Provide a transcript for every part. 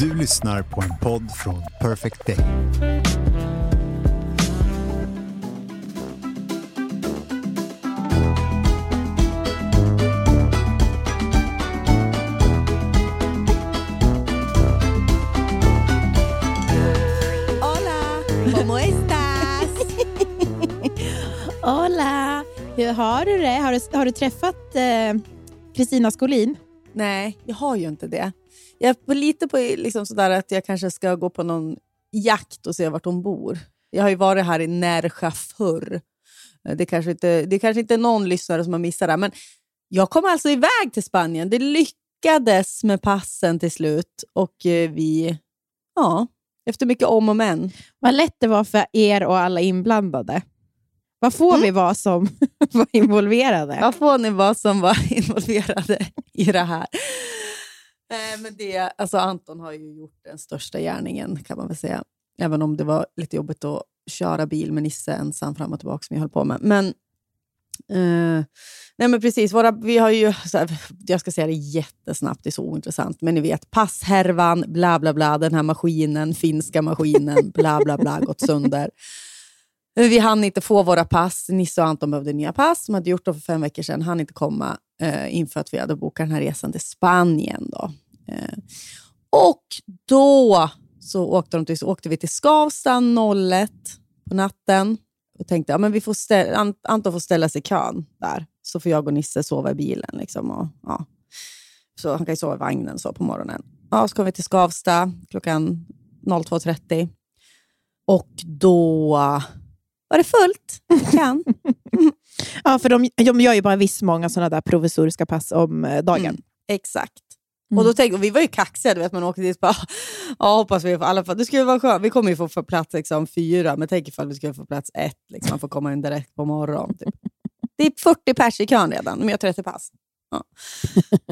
Du lyssnar på en podd från Perfect Day. Hola, ¿cómo estás? Hola! Hur har du det? Har du, har du träffat Kristina eh, Skolin? Nej, jag har ju inte det. Jag är lite på liksom sådär att jag kanske ska gå på någon jakt och se vart hon bor. Jag har ju varit här i Närsjö förr. Det kanske inte, det kanske inte är någon lyssnare som har missat det. Men jag kom alltså iväg till Spanien. Det lyckades med passen till slut. Och eh, vi, ja, efter mycket om och men. Vad lätt det var för er och alla inblandade. Vad får mm. vi vara som var involverade? Vad får ni vara som var involverade i det här? Eh, men det, alltså Anton har ju gjort den största gärningen kan man väl säga. Även om det var lite jobbigt att köra bil med Nisse ensam fram och tillbaka som jag höll på med. Men, eh, nej men precis, våra, vi har ju, här, jag ska säga det jättesnabbt, det är så ointressant, men ni vet passhärvan, bla bla bla, den här maskinen, finska maskinen, bla bla bla, gått sönder. Vi hann inte få våra pass. Nisse och Anton behövde nya pass. De hade gjort dem för fem veckor sedan. Han inte komma eh, inför att vi hade bokat den här resan till Spanien. Då. Och då så åkte, de till, så åkte vi till Skavsta 01 på natten och tänkte att ja, vi får ställa, Anton får ställa sig i kön där, så får jag och Nisse sova i bilen. Liksom, och, ja. Så han kan ju sova i vagnen så på morgonen. Ja, så kom vi till Skavsta klockan 02.30 och då var det fullt. Kan. ja, för de, de gör ju bara viss många sådana där provisoriska pass om eh, dagen. Mm, exakt. Mm. Och då tänkte, och vi var ju kaxiga, du vet, man åkte dit och bara, ja, hoppas vi får alla fall. Det skulle vara skönt. Vi kommer ju få, få plats liksom, fyra, men tänk ifall vi skulle få plats ett. Liksom, man får komma in direkt på morgonen. Typ. Det är 40 pers i kön redan, de gör 30 pass. Ja.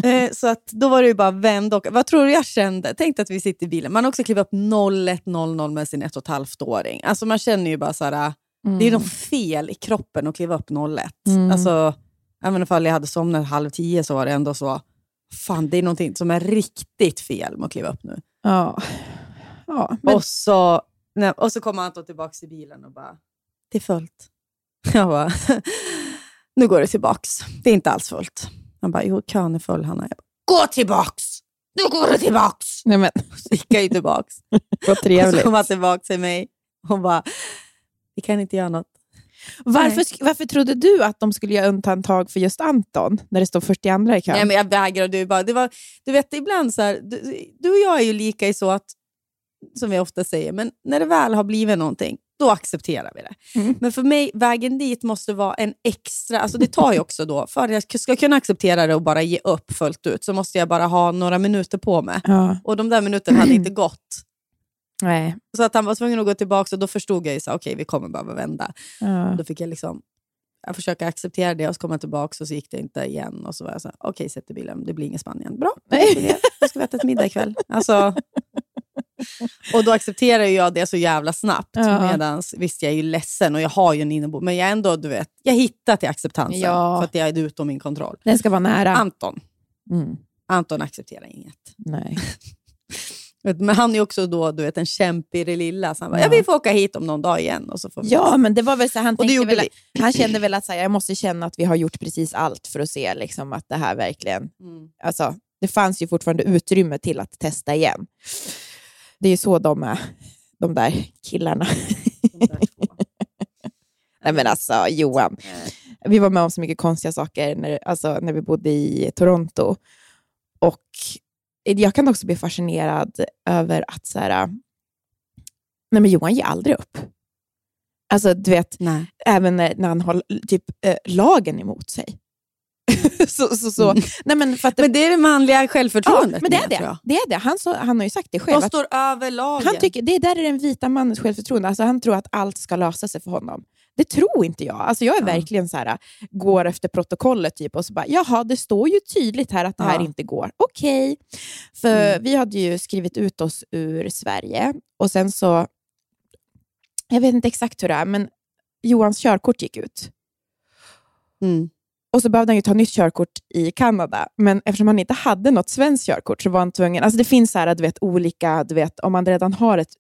eh, så att då var det ju bara vänd och Vad tror du jag kände? Tänk att vi sitter i bilen. Man har också klivit upp 01.00 med sin ett och ett halvt åring. Alltså man känner ju bara så här, Mm. Det är något fel i kroppen att kliva upp 01. Mm. Alltså, även om jag hade somnat halv tio så var det ändå så, fan det är någonting som är riktigt fel med att kliva upp nu. Ja. ja men... och, så, nej, och så kommer Anton tillbaka till bilen och bara, det är fullt. Jag bara, nu går det tillbaks. Det är inte alls fullt. Han bara, jo kön är full Hanna. Jag bara, gå tillbaks! Nu går du tillbaks! Nej, men. Så gick jag ju tillbaks. Vad trevligt. Och så kom han tillbaka till mig och bara, vi kan inte göra något. Varför, varför trodde du att de skulle göra undantag för just Anton, när det står 42 i kön? Nej, men jag vägrar. Du, bara, det var, du vet, ibland så här, du, du, och jag är ju lika i så att, som vi ofta säger, men när det väl har blivit någonting, då accepterar vi det. Mm. Men för mig, vägen dit måste vara en extra... Alltså det tar ju också då, för att jag ska kunna acceptera det och bara ge upp fullt ut, så måste jag bara ha några minuter på mig. Ja. Och de där minuterna hade inte gått Nej. Så att han var tvungen att gå tillbaka och då förstod jag att okej, okay, vi kommer behöva vända. Ja. Då fick jag liksom jag försöka acceptera det och så kom jag tillbaka och så gick det inte igen. Och så var jag så okej, okay, sätt i bilen, det blir ingen Spanien. Bra, då ska vi äta ett middag ikväll. Alltså, och då accepterar jag det så jävla snabbt. Ja. Medans, visst, jag är ju ledsen och jag har ju en inneboende, men jag ändå, du vet, jag hittar till acceptansen ja. för att jag är utom min kontroll. Den ska vara nära. Anton. Mm. Anton accepterar inget. Nej. Men han är också då, du vet, en kämpe i det lilla. Så han bara, ja. vi får åka hit om någon dag igen. Och så får ja, men det var väl så han, tänkte väl, han kände väl att så här, jag måste känna att vi har gjort precis allt för att se liksom, att det här verkligen... Mm. Alltså, det fanns ju fortfarande utrymme till att testa igen. Det är ju så de är, de där killarna. De där Nej men alltså Johan, vi var med om så mycket konstiga saker när, alltså, när vi bodde i Toronto. Och jag kan också bli fascinerad över att så här, nej men Johan ger aldrig upp. Alltså, du vet, nej. även när, när han har typ, äh, lagen emot sig. så, så, så. Mm. Nej, men, för det, Men det är det manliga ja, självförtroendet. men det är det. det, är det. Han, så, han har ju sagt det själv. De att står över lagen. han tycker, det är där är den vita mannens självförtroende. Alltså, han tror att allt ska lösa sig för honom. Det tror inte jag. Alltså, jag är verkligen så här, går efter protokollet typ, och så bara, jaha, det står ju tydligt här att det här Ja. inte går. Okej. För Mm. vi hade ju skrivit ut oss ur Sverige och sen så, jag vet inte exakt hur det är, men Johans körkort gick ut. Mm. Och så behövde han ju ta nytt körkort i Kanada. Men eftersom han inte hade något svenskt körkort så var han tvungen... Alltså det finns så här, du vet, olika... Du vet, om man redan har ett,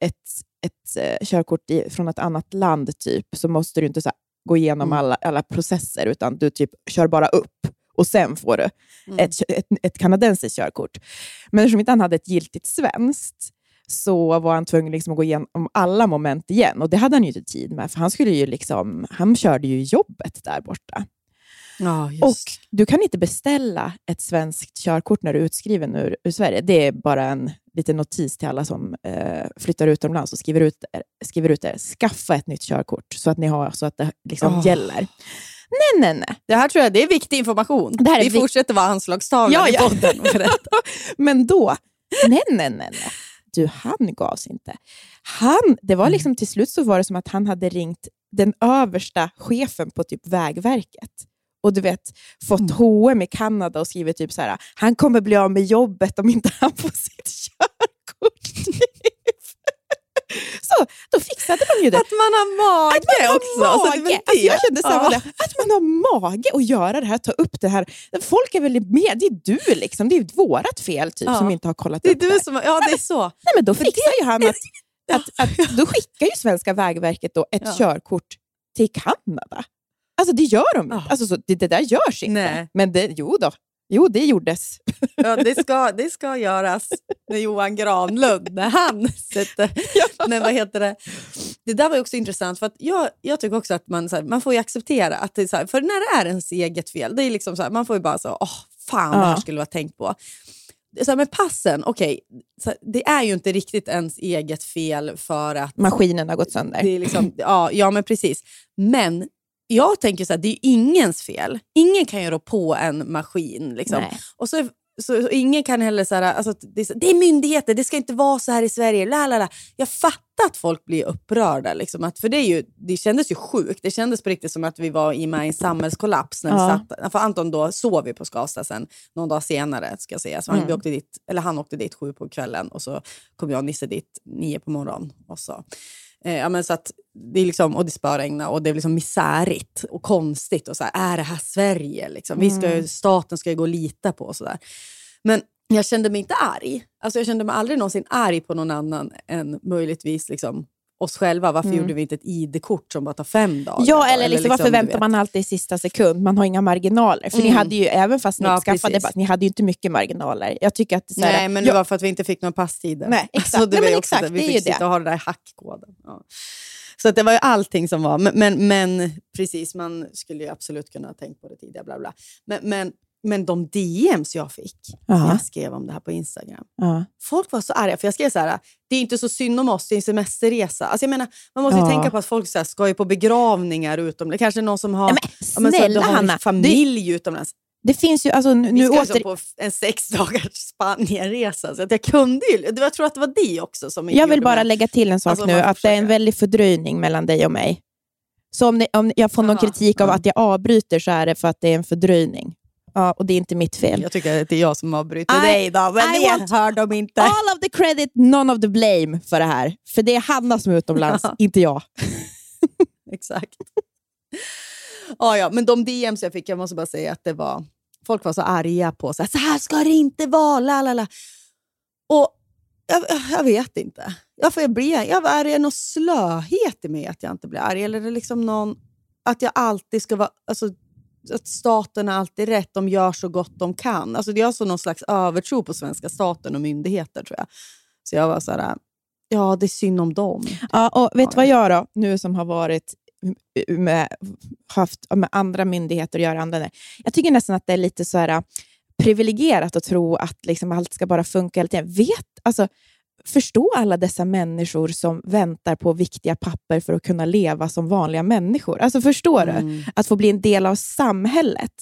ett, ett eh, körkort i, från ett annat land typ, så måste du inte så gå igenom Mm. alla, alla processer, utan du typ kör bara upp och sen får du Mm. ett, ett, ett kanadensiskt körkort. Men eftersom inte han hade ett giltigt svenskt så var han tvungen liksom att gå igenom alla moment igen. Och det hade han ju inte tid med, för han, skulle ju liksom, han körde ju jobbet där borta. Ja. Och du kan inte beställa ett svenskt körkort när du är utskriven ur, ur Sverige. Det är bara en liten notis till alla som eh, flyttar utomlands och skriver ut, skriver ut det. Skaffa ett nytt körkort så att ni har så att det liksom Åh. gäller. Nej, nej, nej. Det här tror jag det är viktig information. Det här är Vi vik- fortsätter vara anslagstavlan Ja, i ja. podden. och berätta. Men då, nej, nej, nej, nej. Du, han gavs inte. Han, det var liksom till slut så var det som att han hade ringt den översta chefen på typ Vägverket. Och du vet, fått H&M i Kanada och skrivit typ så här, han kommer bli av med jobbet om inte han får sitt körkort. så då fixade de ju det. Att man har mage Att man har också. Alltså, det. Alltså, jag kände samma Ja. Att man har mage att göra det här, ta upp det här. Folk är väl med, det är du liksom. Det är vårat fel typ, Ja. som inte har kollat Det är upp det. du som... Ja, det är så. Nej, men då fixar ju han att, att, att då skickar ju Svenska Vägverket då ett Ja. körkort till Kanada. Alltså det gör de. Ja. Alltså, så, det, det där görs inte. Nej. Men det, jo då. Jo, det gjordes. Ja, det, ska, det ska göras med Johan Granlund när han sätter... Men vad heter det? Det där var också intressant, för att jag, jag tycker också att man, så här, man får ju acceptera att det är så här, för när det är ens eget fel, det är liksom så här, man får ju bara så, åh fan det här Ja. skulle ha tänkt på. Så här, med passen, okej, här, det är ju inte riktigt ens eget fel för att Maskinen har gått sönder. det är liksom, ja, ja, men precis. Men jag tänker så här, det är ingens fel. Ingen kan ju rå på en maskin. Liksom. Och så, så, så ingen kan heller säga alltså, att det, är så- det är myndigheter, det ska inte vara så här i Sverige. La, la, la. Jag fattar att folk blir upprörda. Liksom, att, för det, är ju, det kändes ju sjukt. Det kändes på riktigt som att vi var i med en samhällskollaps. När Ja. vi satt, för Anton då sov ju på Skavsta sen, någon dag senare. Ska jag säga. Så han, Mm. vi åkte dit, eller han åkte dit sju på kvällen och så kom jag och Nisse dit nio på morgonen. Och så. Eh, ja, men så att det är liksom, och det spöregnade och det är liksom misärigt och konstigt. Och så här, är det här Sverige? Liksom? Vi ska, ju- staten ska ju gå och lita på och sådär. Men jag kände mig inte arg. Alltså jag kände mig aldrig någonsin arg på någon annan än möjligtvis liksom, oss själva. Varför gjorde vi inte ett ID-kort som bara tar fem dagar? Ja, då? eller, liksom, varför du väntar man alltid i sista sekund? Man har inga marginaler. För ni Mm. hade ju, även fast ni Ja, skaffade pass, ni hade ju inte mycket marginaler. Jag tycker att det är så här, Nej, men det jag- var för att vi inte fick några passtider. Nej, exakt. Alltså, det Nej, exakt, det. Vi det är fick ju sitta det. och ha den där hackkoden. Ja. Så det var ju allting som var. Men, men, men precis, man skulle ju absolut kunna ha tänkt på det tidigare. Bla bla. Men, men, men de DMs jag fick när Ja. jag skrev om det här på Instagram. ja. Folk var så arga, för jag skrev så här, det är inte så synd om oss, det är en semesterresa. Alltså jag menar, man måste ju tänka på att folk så här, ska ju på begravningar utomlands. Kanske någon som har, Nej, ja, men men så snälla har Hanna, familj utomlands. Det finns ju, alltså, nu, Vi ska åter... på en sex dagars Spanienresa. Så att jag kunde ju, jag tror att det var det också som Jag vill bara mig- lägga till en sak Alltså, nu, att det är en försöka. väldig fördröjning mellan dig och mig. Så om, ni, om jag får någon Jaha, kritik av ja. att jag avbryter så är det för att det är en fördröjning. Ja, och det är inte mitt fel. Jag tycker att det är jag som avbryter I- dig då, men I det want- hör de inte. All of the credit, none of the blame för det här. För det är Hanna som är utomlands, Ja. inte jag. Exakt. Ja, ja, men de DMs jag fick, jag måste bara säga att det var... Folk var så arga på så här, så här ska det inte vara. La, la, la. Och jag, jag vet inte. Jag, jag, blir, jag är det någon slöhet i mig att jag inte blir arg? Eller är det liksom någon... Att jag alltid ska vara... Alltså, att staten är alltid rätt, de gör så gott de kan. Alltså, jag har så någon slags övertro på svenska staten och myndigheter, tror jag. Så jag var så här, ja, det är synd om dem. Ja, och vet du vad jag då, nu som har varit med, haft med andra myndigheter att göra, andra, jag tycker nästan att det är lite så här äh, privilegierat att tro att liksom allt ska bara funka hela tiden. Vet, alltså, förstå alla dessa människor som väntar på viktiga papper för att kunna leva som vanliga människor. Alltså Förstår du? Mm. Att få bli en del av samhället.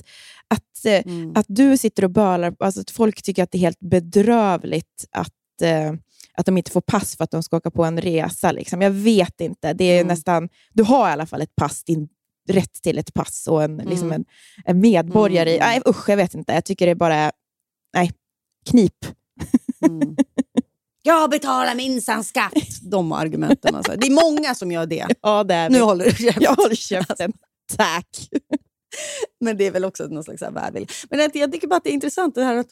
Att, eh, Mm. att du sitter och bölar, alltså att folk tycker att det är helt bedrövligt att, eh, att de inte får pass för att de ska åka på en resa. Liksom. Jag vet inte. Det är Mm. nästan, du har i alla fall ett pass, din rätt till ett pass och en, liksom Mm. en, en medborgare. Mm. Nej, usch, jag vet inte. Jag tycker det är bara... Nej, knip. Mm. Jag betalar minsann skatt! De argumenten. Alltså. Det är många som gör det. Ja, det är Nu håller du käften. Jag håller käften. Tack. Men det är väl också någon slags välvilja. Men jag, tycker bara att det är intressant det här att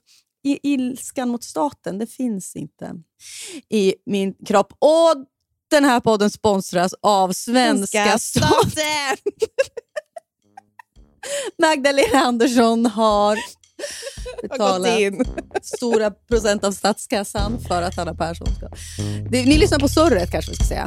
ilskan mot staten, det finns inte i min kropp. Och den här podden sponsras av svenska staten. Magdalena Andersson har betalat in. stora procent av statskassan för att Hanna Persson ska... Det, ni lyssnar på Surret kanske vi ska säga.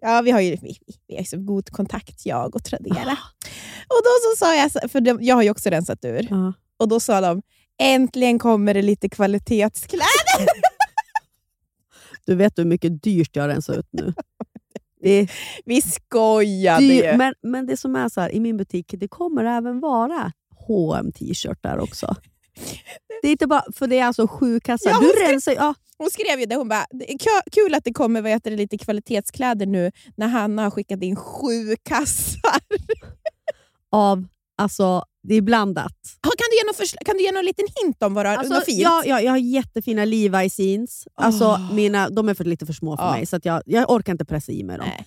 Ja, vi har ju vi, vi har så god kontakt, jag och Tradera. Och då så sa jag, för de, jag har ju också rensat ur, Ja. och då sa de äntligen kommer det lite kvalitetskläder. Du vet hur mycket dyrt jag har rensat ut nu. Det Vi skojade dyrt, ju. men, men det som är så här, i min butik, det kommer även vara hm t-shirtar också. Det är inte bara, för det är alltså sju kassar. Ja, du ska- rensar ja, Hon skrev ju det, hon bara, kul att det kommer vad heter det, lite kvalitetskläder nu när Hanna har skickat in sju kassar. av, alltså det är blandat. Kan du ge någon, kan du ge någon liten hint om vad du har Alltså, något fint? ja, ja, jag har jättefina Levi's jeans. Alltså, Åh. mina, de är för lite för små för Ja. mig, så jag, jag orkar inte pressa i mig dem. Nej.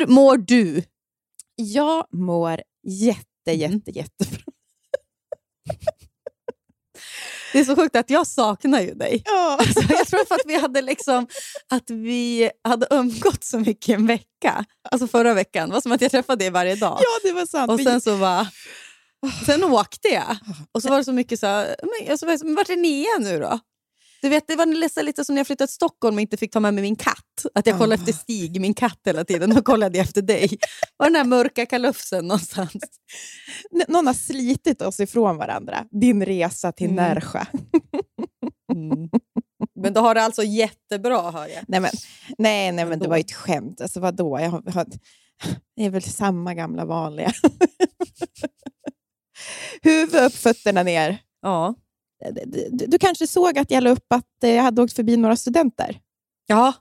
Hur mår du? Jag mår jätte, jätte, jättebra. Det är så sjukt att jag saknar ju dig. Ja. Alltså, jag tror för att vi hade liksom att vi hade umgått så mycket en vecka. Alltså förra veckan. Det var som att jag träffade dig varje dag. ja, det var sant. Och sen så bara... Sen åkte jag. Och så var det så mycket så här, men, och så var jag så, men vart är Nia nu då? Du vet, det var nästan lite som när jag flyttade till Stockholm och inte fick ta med mig min katt. Att jag kollade Ah. efter Stig, min katt hela tiden. Då kollade jag efter dig. Var den där mörka kalufsen någonstans? Någon har slitit oss ifrån varandra. Din resa till Mm. Närsjö. Men då har det alltså jättebra hör jag. Nej, men, nej, nej men det var ju ett skämt. Alltså, vadå? Jag har, har, det är väl samma gamla vanliga. huvud upp, fötterna ner. Ja. Du, du, kanske såg att jag la upp att eh, jag hade åkt förbi några studenter? ja,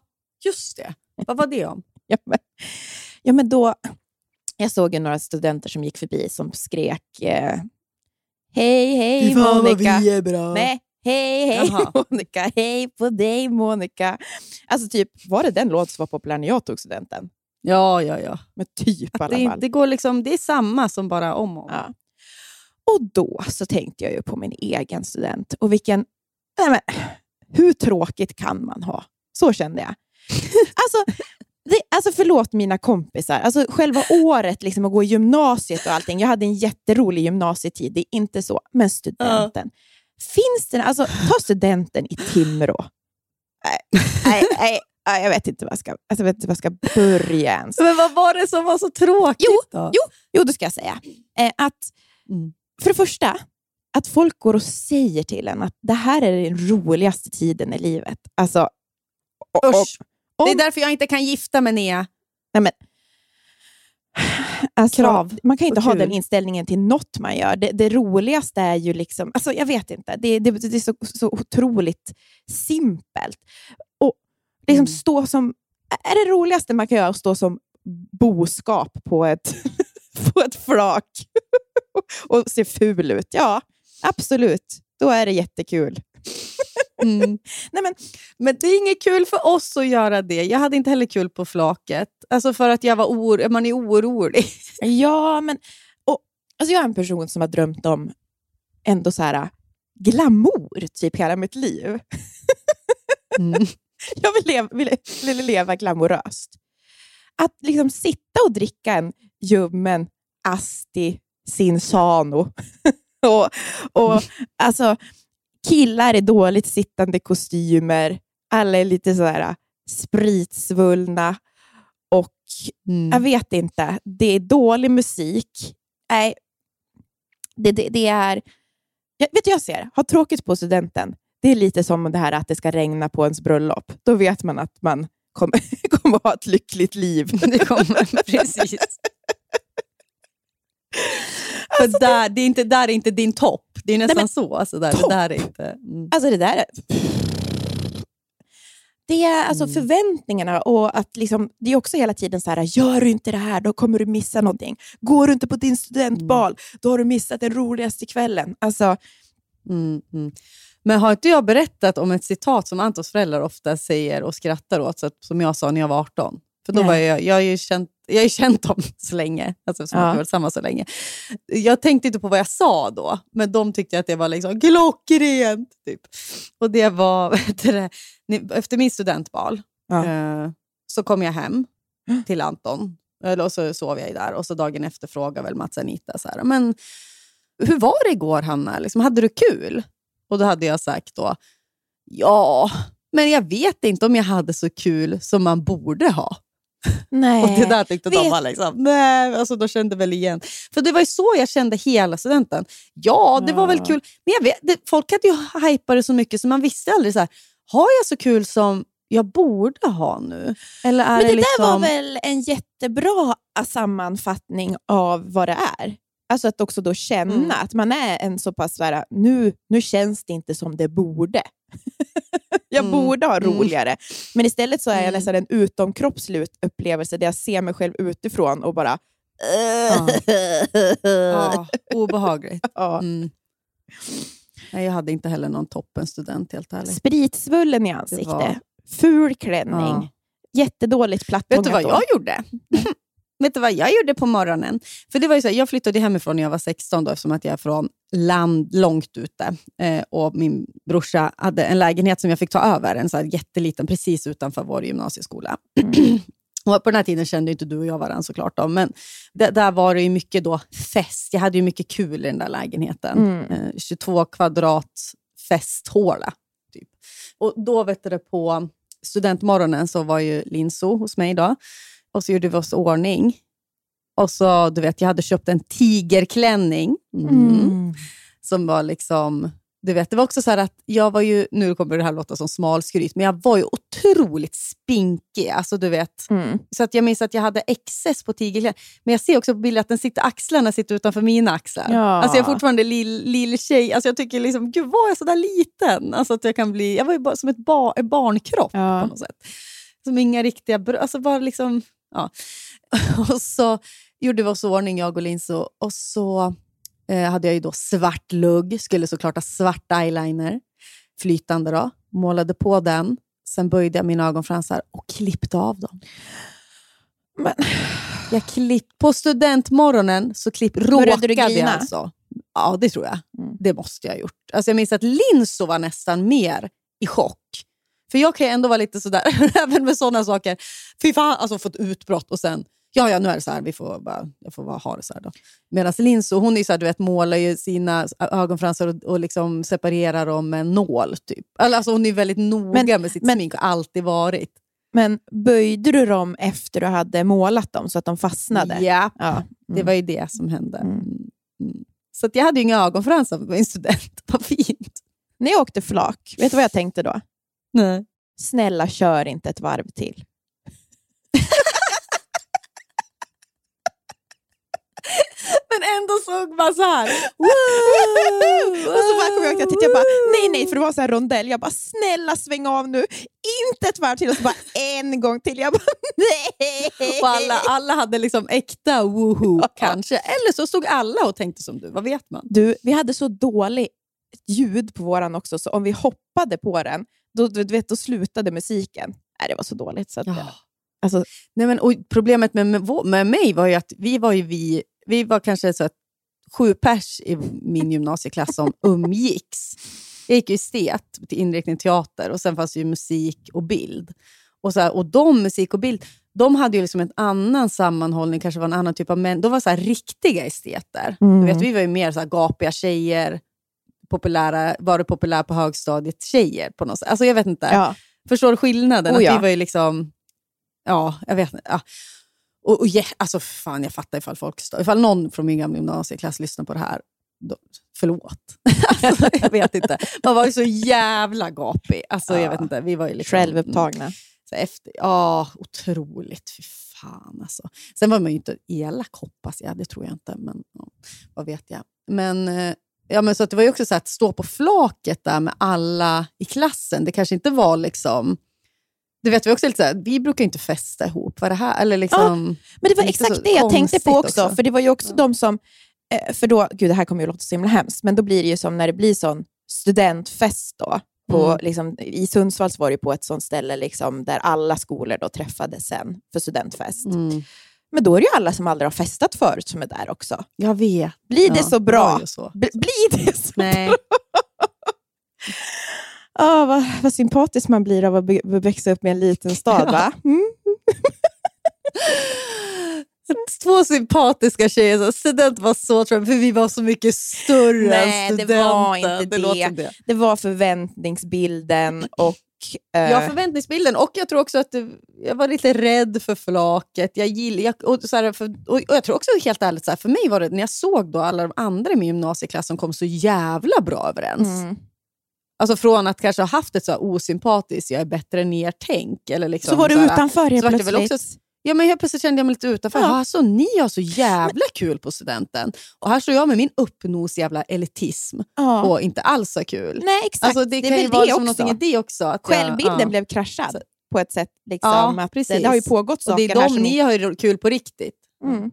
just det. Vad var det om? Ja, men, ja, men då... Jag såg ju några studenter som gick förbi som skrek eh, Hej, hej Monica! är bra. Nej, hej, hej Jaha. Monica! Hej på dig Monica! Alltså typ, var det den låt som var populär när jag tog studenten? Ja, ja, ja. Men typ i alla det, fall. det, går liksom, det är samma som bara om och om. Ja. Och då så tänkte jag ju på min egen student och vilken... Nej men, hur tråkigt kan man ha? Så kände jag. Alltså, det, alltså förlåt mina kompisar. Alltså själva året liksom, att gå i gymnasiet och allting. Jag hade en jätterolig gymnasietid, det är inte så. Men studenten. Finns det... Alltså, ta studenten i Timrå. Nej, nej, nej, nej, jag vet inte vad jag ska, alltså, jag vet inte vad jag ska börja ens. Men vad var det som var så tråkigt Jo, då? jo, jo, det ska jag säga. Eh, att, Mm. För det första, att folk går och säger till en att det här är den roligaste tiden i livet. Alltså, och, Usch. Det är därför jag inte kan gifta mig, Nea. nej men, alltså, Krav Man kan inte ha kul. den inställningen till något man gör. Det, det roligaste är ju liksom, alltså, jag vet inte, det, det, det är så, så otroligt simpelt. Och liksom Mm. stå som, är det roligaste man kan göra att stå som boskap på ett, på ett flak och se ful ut? Ja, absolut. Då är det jättekul. Mm. Nej, men, Men det är inget kul för oss att göra det. Jag hade inte heller kul på flaket. Alltså för att jag var or- man är orolig. ja, men och, alltså jag är en person som har drömt om ändå så här glamour typ hela mitt liv. Mm. Jag vill leva, vill, vill leva glamoröst. Att liksom sitta och dricka en ljummen Asti Sinsano och, och alltså, killar i dåligt sittande kostymer, alla är lite så här spritsvullna och Mm. jag vet inte, det är dålig musik. Nej, det, det, det är... Jag, vet du jag ser? Ha tråkigt på studenten. Det är lite som det här att det ska regna på ens bröllop. Då vet man att man kommer, kommer att ha ett lyckligt liv. Det kommer, precis. För där, det är inte, där är inte din topp. Det är nästan men- så. Alltså där, det där är inte... Mm. Alltså det där är... Det är alltså Mm. förväntningarna och att liksom, det är också hela tiden så här, gör du inte det här då kommer du missa någonting. Går du inte på din studentbal, då har du missat den roligaste kvällen. Alltså, Mm, mm. Men har inte jag berättat om ett citat som Antons föräldrar ofta säger och skrattar åt, så att, som jag sa när jag var 18? För då Nej. var jag, jag har ju känt, jag har ju känt dem så länge, alltså som Ja. att vi varit samma så länge. Jag tänkte inte på vad jag sa då, men de tyckte att det var liksom klockrent. Typ. Och det var, efter min studentbal Ja. eh, så kom jag hem till Anton. Och så sov jag där och så dagen efter frågade väl Mats Anita så här, men hur var det igår Hanna? Liksom, hade du kul? Och då hade jag sagt då, ja, men jag vet inte om jag hade så kul som man borde ha. Nej. Och det där tyckte de var liksom, nej, alltså de kände väl igen. För det var ju så jag kände hela studenten. Ja, det var väl Ja. kul. Men jag vet, det, folk hade ju hypat det så mycket så man visste aldrig så här, har jag så kul som jag borde ha nu? Eller är Men det liksom... där var väl en jättebra sammanfattning av vad det är? Alltså att också då känna Mm. att man är en så pass, här, nu, nu känns det inte som det borde. jag Mm. borde ha Mm. roligare. Men istället så är jag Mm. nästan en utomkroppslig ut- upplevelse där jag ser mig själv utifrån och bara... Ja, obehagligt. Ja. Mm. Nej, jag hade inte heller någon toppen student helt ärligt. Spritsvullen i ansiktet, var- ful klänning, Ja. jättedåligt plattångat Vet du vad jag gjorde? Vet du vad jag gjorde på morgonen? För det var ju så här, Jag flyttade hemifrån när jag var 16 då, eftersom att jag är från land långt ute. Eh, och Min brorsa hade en lägenhet som jag fick ta över, en så här jätteliten, precis utanför vår gymnasieskola. Och på den här tiden kände inte du och jag varandra såklart. Då, men det, där var det ju mycket då fest. Jag hade ju mycket kul i den där lägenheten. Mm. Eh, 22 kvadrat festhåla. Typ. Och då vet du, på studentmorgonen så var ju Linso hos mig. Då. Och så gjorde vi oss ordning. Och så, du vet, jag hade köpt en tigerklänning. Mm. Mm. Som var liksom du vet, det var också så här att jag var ju, nu kommer det här låta som smalskryt, men jag var ju otroligt spinkig. Alltså, du vet. Mm. Så att jag minns att jag hade excess på tigerkläder. Men jag ser också på bilden att den sitter, axlarna sitter utanför mina axlar. Ja. Alltså jag är fortfarande lill, lill tjej. Alltså jag tycker liksom, gud var jag så där liten? Alltså att jag, kan bli, jag var ju bara som ett bar, barnkropp Ja. på något sätt. Som inga riktiga brö- alltså bara liksom, ja. Och så gjorde vi oss i ordning, jag och Linso. Och så eh, hade jag ju då svart lugg, skulle såklart ha svart eyeliner, flytande då. Målade på den. Sen böjde jag mina ögonfransar och klippte av dem. Men, Jag klipp, på studentmorgonen så klipp, råkade jag alltså. Ja, det tror jag. Mm. Det måste jag ha gjort. Alltså jag minns att Linso var nästan mer i chock. För jag kan ju ändå vara lite sådär, även med sådana saker. Fy fan, alltså fått utbrott och sen, ja ja nu är det så här, vi får bara, jag får bara ha det så här då. Medan Linso, hon är så här, du vet, målar ju sina ögonfransar och, och liksom separerar dem med en nål. Typ. Alltså hon är väldigt noga Men- med sitt men- smink och alltid varit. men böjde du dem efter du hade målat dem så att de fastnade? Ja, Ja. Det var ju det som hände. Mm. Mm. Mm. Så att jag hade ju inga ögonfransar på min student. Vad fint. När jag åkte flak, vet du vad jag tänkte då? Nej. Snälla, kör inte ett varv till. Men ändå såg man så här. och så bara kom jag ihåg att jag bara, nej nej, för det var så här rondell. Jag bara, snälla sväng av nu. Inte ett varv till. Och så bara, en gång till. Jag bara, nej. Och alla, alla hade liksom äkta woohoo kanske. Eller så stod alla och tänkte som du. Vad vet man? Du, vi hade så dåligt ljud på våran också, så om vi hoppade på den, då, du vet, då slutade musiken. Nej, det var så dåligt. Så att, alltså, Nej, men, och problemet med, med, med mig var ju att vi var, ju vi, vi var kanske så att sju pers i min gymnasieklass som umgicks. Jag gick ju estet till inriktning teater och sen fanns det ju musik och bild. Och, så här, och de, musik och bild, de hade ju liksom en annan sammanhållning, kanske var en annan typ av män. De var så riktiga esteter. Mm. Du vet, vi var ju mer så gapiga tjejer, populära, var det populär på högstadiet tjejer på något sätt. Alltså jag vet inte. ja. Förstår du skillnaden? Oh, att ja. vi var ju liksom... Ja, jag vet inte. Ja. Och, och ja, alltså fan, jag fattar ifall folk stör. Ifall någon från min gamla gymnasieklass lyssnar på det här, då, förlåt. alltså, jag vet inte. Man var ju så jävla gapig. Alltså, Ja. jag vet inte. Vi var ju liksom, Självupptagna. Så efter, ja, otroligt. Fy fan alltså. Sen var man ju inte elak hoppas jag, det tror jag inte. Men ja, vad vet jag. Men, eh, ja, men så det var ju också så att stå på flaket där med alla i klassen. Det kanske inte var liksom... Du vet, vi, också lite så här, vi brukar inte festa ihop. Vad det här? Eller liksom, Men det var exakt det jag tänkte på också. också. För det var ju också de som, eh, för då, gud det här kommer ju låta så himla hemskt, men då blir det ju som när det blir sån studentfest då. På, Mm. liksom, I Sundsvall var det på ett sånt ställe liksom, där alla skolor då träffades sen för studentfest. mm, Men då är det ju alla som aldrig har festat förut som är där också. jag vet. Blir det Ja, så bra? ju Så. Bli- Blir det så Nej. Ah, vad, vad sympatisk man blir av att växa upp i en liten stad, va? Mm. Två sympatiska tjejer. Student var så jag, för vi var så mycket större Nej, än det studenten. var inte det. det. Det var förväntningsbilden och... eh, Ja, förväntningsbilden. Och jag tror också att det, jag var lite rädd för flaket. Jag, gill, jag, och, så här, för, och, och jag tror också helt ärligt, så här, för mig var det när jag såg då alla de andra i min gymnasieklass som kom så jävla bra överens. mm. Alltså från att kanske ha haft ett så här osympatiskt, jag är bättre än er tänk. Eller liksom, Så var du här, utanför helt så plötsligt. Ja, men helt plötsligt kände jag mig lite utanför. Ja. Alltså, ni har så jävla kul på studenten. Och här står jag med min uppnos jävla elitism ja. och inte alls så kul. Nej, exakt. Alltså, det, det kan ju vara också. någonting i det också. Jag- Självbilden ja. blev kraschad Så- på ett sätt. Liksom, Ja, att precis. Det har ju pågått Och saker det är här de som... ni har kul på riktigt. Mm.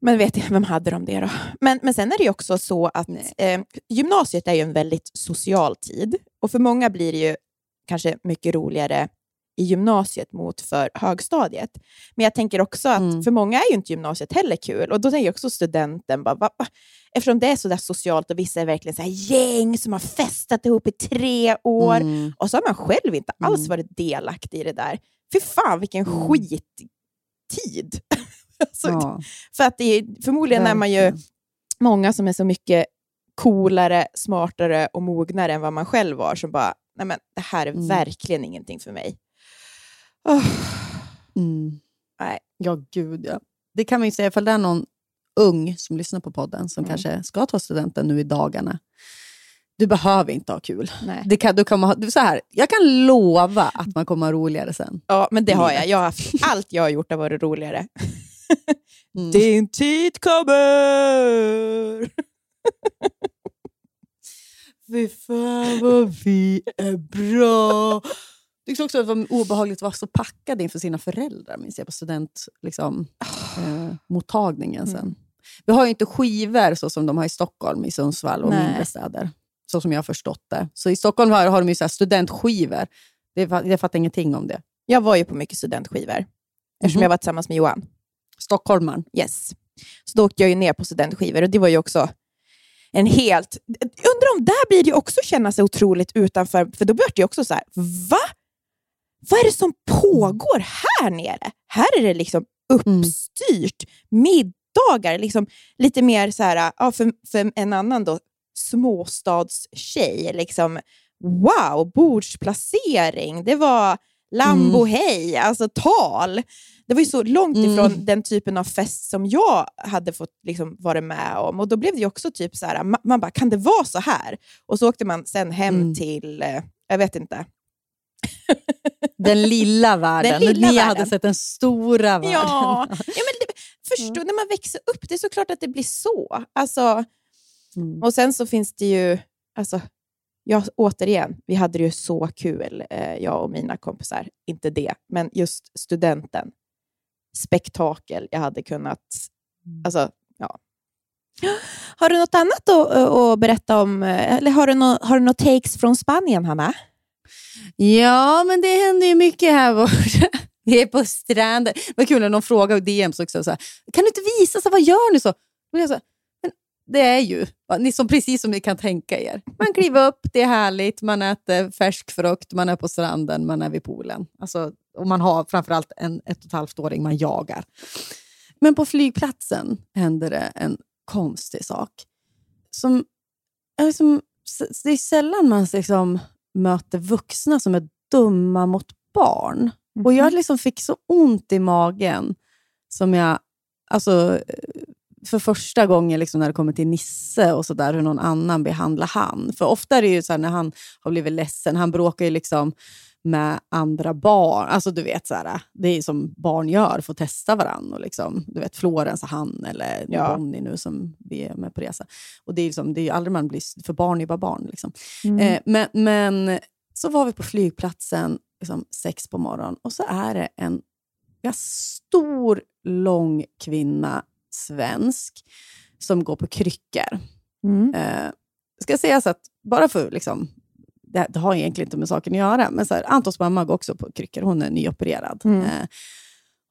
Men vet jag, vem hade de det då? Men, men sen är det ju också så att eh, gymnasiet är ju en väldigt social tid. Och för många blir det ju kanske mycket roligare i gymnasiet mot för högstadiet. Men jag tänker också att Mm. för många är ju inte gymnasiet heller kul. Och då tänker jag också studenten, bara, va, va? eftersom det är så där socialt och vissa är verkligen så här gäng som har festat ihop i tre år. Mm. Och så har man själv inte alls Mm. varit delaktig i det där. Fy fan vilken Mm. skittid! alltså, Ja, För att det är, förmodligen är man ju verkligen. många som är så mycket coolare, smartare och mognare än vad man själv var, som bara, nej men det här är Mm. verkligen ingenting för mig. Mm. Nej. Ja, gud ja. Det kan man ju säga ifall det är någon ung som lyssnar på podden som Mm. kanske ska ta studenten nu i dagarna. Du behöver inte ha kul. Nej. Det kan, du kommer ha, du, så här, jag kan lova att man kommer ha roligare sen. Ja, men det har jag. jag har haft, allt jag har gjort har varit roligare. Mm. Din tid kommer! Fy fan vad vi är bra. Tyckte också att det var obehagligt att vara så packad inför sina föräldrar, minns jag, på studentmottagningen liksom, eh, mottagningen sen. Vi har ju inte skivor så som de har i Stockholm, i Sundsvall och Nej. mindre städer. Så som jag har förstått det. Så i Stockholm har, har de ju så studentskivor. Det, jag fattar ingenting om det. Jag var ju på mycket studentskivor, eftersom Mhm. jag var tillsammans med Johan. Stockholmaren. Yes. Så då åkte jag ju ner på studentskivor och det var ju också en helt... Undrar om där blir det också känna sig otroligt utanför, för då blir det ju också så här, va? Vad är det som pågår här nere? Här är det liksom uppstyrt, middagar, liksom lite mer så här, ja, för, för en annan då, småstadstjej, liksom, wow, bordsplacering, det var Lambo hej, alltså tal. Det var ju så långt Mm. ifrån den typen av fest som jag hade fått liksom, vara med om. Och Då blev det också typ så här, ma- man bara, kan det vara så här? Och så åkte man sen hem Mm. till, eh, jag vet inte. Den lilla världen. Den lilla Ni världen. hade sett den stora världen. Ja, ja men det, förstå, när man växer upp, det är såklart att det blir så. Alltså, Mm. och sen så finns det ju, alltså, ja, återigen, vi hade det ju så kul, eh, jag och mina kompisar. Inte det, men just studenten. Spektakel jag hade kunnat... Alltså, ja. Har du något annat att, att berätta om? eh, Eller har du några har du några takes från Spanien, Hanna? Ja, men det händer ju mycket här borta. Vi är på stranden. Det var kul när någon frågade i DMs också. Så här, kan du inte visa? Så här, vad gör ni? så? Och jag så här, men det är ju ni som, precis som ni kan tänka er. Man kliver upp, det är härligt, man äter färsk frukt, man är på stranden, man är vid poolen. Alltså, och man har framförallt en ett och ett halvt åring man jagar. Men på flygplatsen händer det en konstig sak. Som, liksom, det är sällan man liksom möter vuxna som är dumma mot barn. Och jag liksom fick så ont i magen som jag, alltså för första gången liksom när det kommer till Nisse och så där, hur någon annan behandlar han. För ofta är det ju så när han har blivit ledsen, han bråkar ju liksom med andra barn. Alltså du vet, så här, det är som barn gör, får testa varandra. Och liksom, du vet, Florens och han, eller Ja. Bonnie nu som vi är med på resa. Och det är liksom, det är ju aldrig man blir, för barn är ju bara barn. Liksom. Mm. Eh, men, men så var vi på flygplatsen liksom, sex på morgonen och så är det en ganska stor, lång kvinna, svensk, som går på kryckor. Mm. Eh, ska sägas att, bara för liksom, det, det har egentligen inte med saken att göra, men så här, Antons mamma går också på kryckor. Hon är nyopererad. Mm. Eh,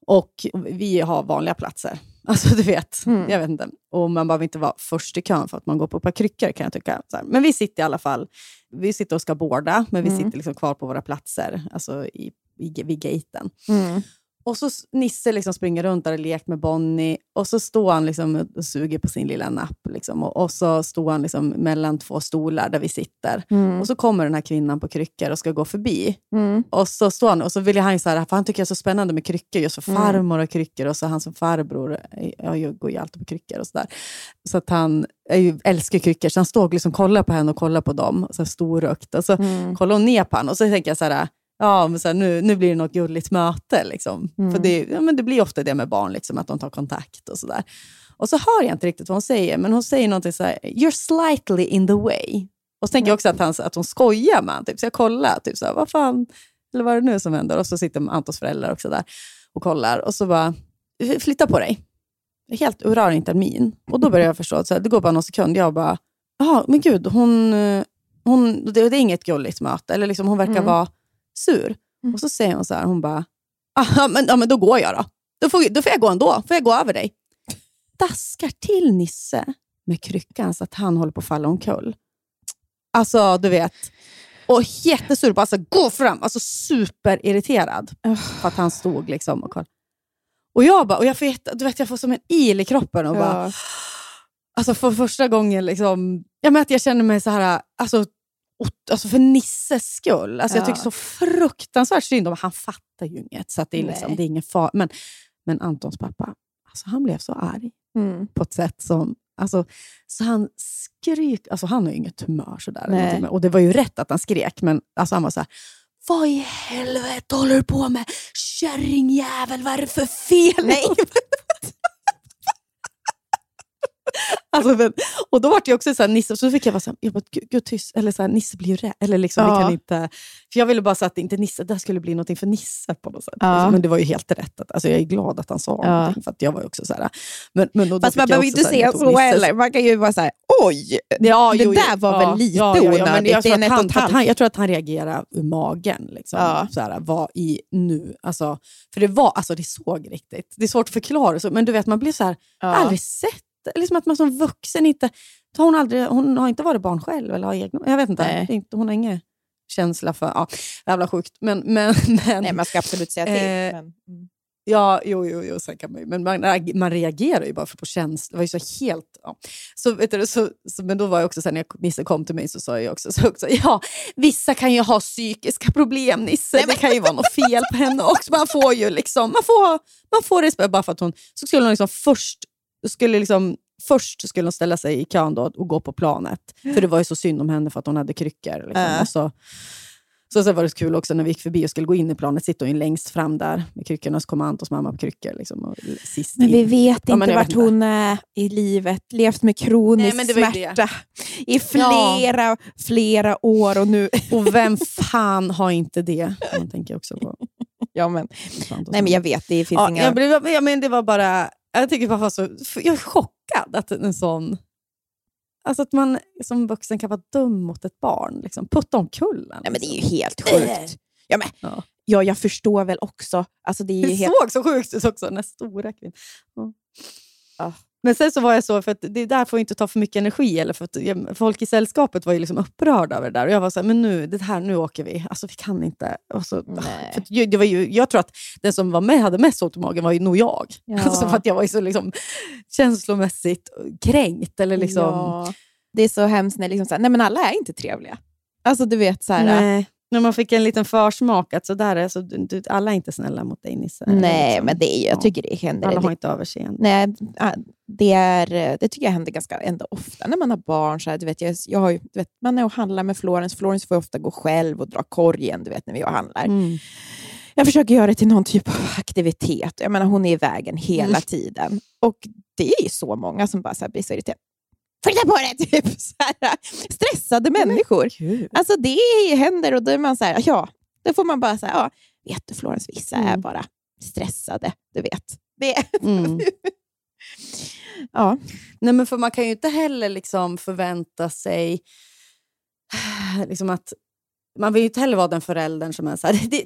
och vi har vanliga platser. Alltså du vet, Mm. jag vet inte. Och man behöver inte vara först i kön för att man går på ett par kryckor kan jag tycka. Men vi sitter i alla fall, vi sitter och ska borda, men vi Mm. sitter liksom kvar på våra platser, alltså i, i, vid gaten. Mm. Och så Nisse liksom springer runt där och lekt med Bonnie och så står han liksom och suger på sin lilla napp. Liksom. Och, och så står han liksom mellan två stolar där vi sitter. Mm. Och så kommer den här kvinnan på kryckor och ska gå förbi. Mm. Och så står han och så vill han så här, för han tycker det är så spännande med kryckor, just för Mm. farmor har kryckor och så han som farbror eh, ja, jag går ju alltid på kryckor och sådär. Så att han ju, älskar kryckor, så han står och liksom kollar på henne och kollar på dem, så här storögt. Och så Mm. kollar hon ner på honom och så tänker jag så här, ja, men så här, nu, nu blir det något gulligt möte. Liksom. Mm. För det, ja, men det blir ofta det med barn, liksom, att de tar kontakt och sådär. Och så hör jag inte riktigt vad hon säger, men hon säger någonting så här, you're slightly in the way. Och så tänker jag också att, han, att hon skojar med honom, typ. så jag kollar, typ så här, vad fan, eller vad är det nu som händer? Och så sitter Antons föräldrar också där och kollar. Och så bara, flytta på dig. Helt rör inte min. Och då börjar jag förstå, att så här, det går bara någon sekund, jag bara, jaha, men gud, hon, eh, hon, det, det är inget gulligt möte. Eller liksom, hon verkar Mm. vara sur. Mm. Och så säger hon så här, hon bara, ja, men, ja, men då går jag då. Då får, då får jag gå ändå, får jag gå över dig. Daskar till Nisse med kryckan så att han håller på att falla omkull. Alltså, du vet. Och jättesur, bara alltså, gå fram. Alltså superirriterad för att han stod liksom och kollade. Och jag bara, och jag får, du vet, jag får som en il i kroppen och bara, Ja. alltså för första gången, liksom, jag, att jag känner mig så här, alltså, alltså för Nisses skull. Alltså Jag Ja. tycker så fruktansvärt synd om Han fattar ju inget, så att det, är liksom, det är ingen fara. Men, men Antons pappa, alltså han blev så arg Mm. på ett sätt som... Alltså, så han skrek, alltså han har ju inget humör sådär. Nej. Och det var ju rätt att han skrek, men alltså han var så här. Vad i helvete håller du på med? Kärringjävel, vad är det för fel? Nej. Alltså, men, och då var det också så här, Nisse, så fick jag vara så här, jag bara, gud, gud tyst, eller så här, Nisse blir ju rädd. Eller liksom, vi Ja. kan inte, för jag ville bara så att inte Nisse, det skulle bli någonting för Nisse på något sätt. Ja. Men det var ju helt rätt. Att, alltså, jag är glad att han sa Ja. någonting, för att jag var också så här, men, men, och då Fast man behöver inte säga så heller. Man kan ju vara så här, oj, Ja, det jo, där var ja, väl lite ja, ja, ja, men onödigt. jag tror att han, att han, jag tror att han reagerar ur magen. Liksom. Så här, vad i nu? Alltså, för det var, alltså det såg riktigt. Det är svårt att förklara, så, men du vet, man blir så här, aldrig sett. Liksom att man som vuxen inte... Hon, aldrig, hon har inte varit barn själv, eller har egna, jag vet inte. Nej. Inte. Hon har ingen känsla för... Ja, jävla sjukt. Men, men, men, Nej, man ska absolut säga till. Eh, men, mm. Ja, jo, jo, jo sen kan man. Men man, man reagerar ju bara för på känslor. Det var ju så helt... Ja. Så, vet du, så, så, men då var jag också så här, när Nisse kom till mig så sa jag också, så också ja, vissa kan ju ha psykiska problem Nisse. Det kan ju vara något fel på henne också. Man får ju liksom, man får, man får respekt bara för att hon... Så skulle hon liksom först, skulle liksom, först skulle hon ställa sig i kön då och gå på planet. För det var ju så synd om henne för att hon hade kryckor. Liksom. Äh. Så, så sen var det så kul också när vi gick förbi och skulle gå in i planet, sitter hon ju längst fram där med kryckorna, så kom Antons mamma på kryckor. Liksom, och sist Men vi vet Ja, inte vart hon är i livet. Levt med kronisk Nej, smärta i flera, flera år. Och nu... Och vem fan har inte det? Man tänker också på ja, men, nej, men jag vet, det finns ja, inga... jag, blev, jag men det var bara... Jag tycker bara var så... Jag är chockad att en sån... Alltså att man som vuxen kan vara dum mot ett barn. Liksom. Putta omkull en, Nej, men det är ju liksom. helt sjukt. Ja, men, Ja. ja, jag förstår väl också. Alltså, det är Det helt... såg så sjukt ut också, den här stora kvinnan. Ja. Ja. Men sen så var jag så, för att det där får inte ta för mycket energi. Eller för att, jag- folk i sällskapet var ju liksom upprörda över det där. Och jag var så här, men nu, det här, nu åker vi. Alltså vi kan inte. Och så, för jag, det var ju, jag tror att den som var med hade mest ont i magen var ju nog jag. Ja. Alltså för att jag var ju så liksom, känslomässigt kränkt. Eller liksom, Ja. Det är så hemskt när liksom så här, nej, men alla är inte trevliga. Alltså du vet så här, Nej. När man fick en liten försmak att så där är, så, du, alla är inte snälla mot dig Nisse. nej, Liksom. men det är, jag Ja. tycker det händer. Alla har inte överseende. nej, ah, det, är, det tycker jag händer ganska ändå ofta när man har barn. Så här, du vet, jag, jag har du vet, man är och handlar med Florence. Florence får ofta gå själv och dra korgen du vet, när vi och handlar. Mm. Jag försöker göra det till någon typ av aktivitet. Jag menar, hon är i vägen hela Mm. tiden. Och det är ju så många som bara så här, blir så irriterade. Flytta på dig! Typ, så här, stressade människor. Gud. Alltså det händer och då är man så här, ja, då får man bara säga, ja, vet du Florence, vissa är Mm. bara stressade, du vet. Det, Mm. ja. Nej, men för man kan ju inte heller liksom förvänta sig liksom att man vill ju inte heller vara den föräldern som är så här, det,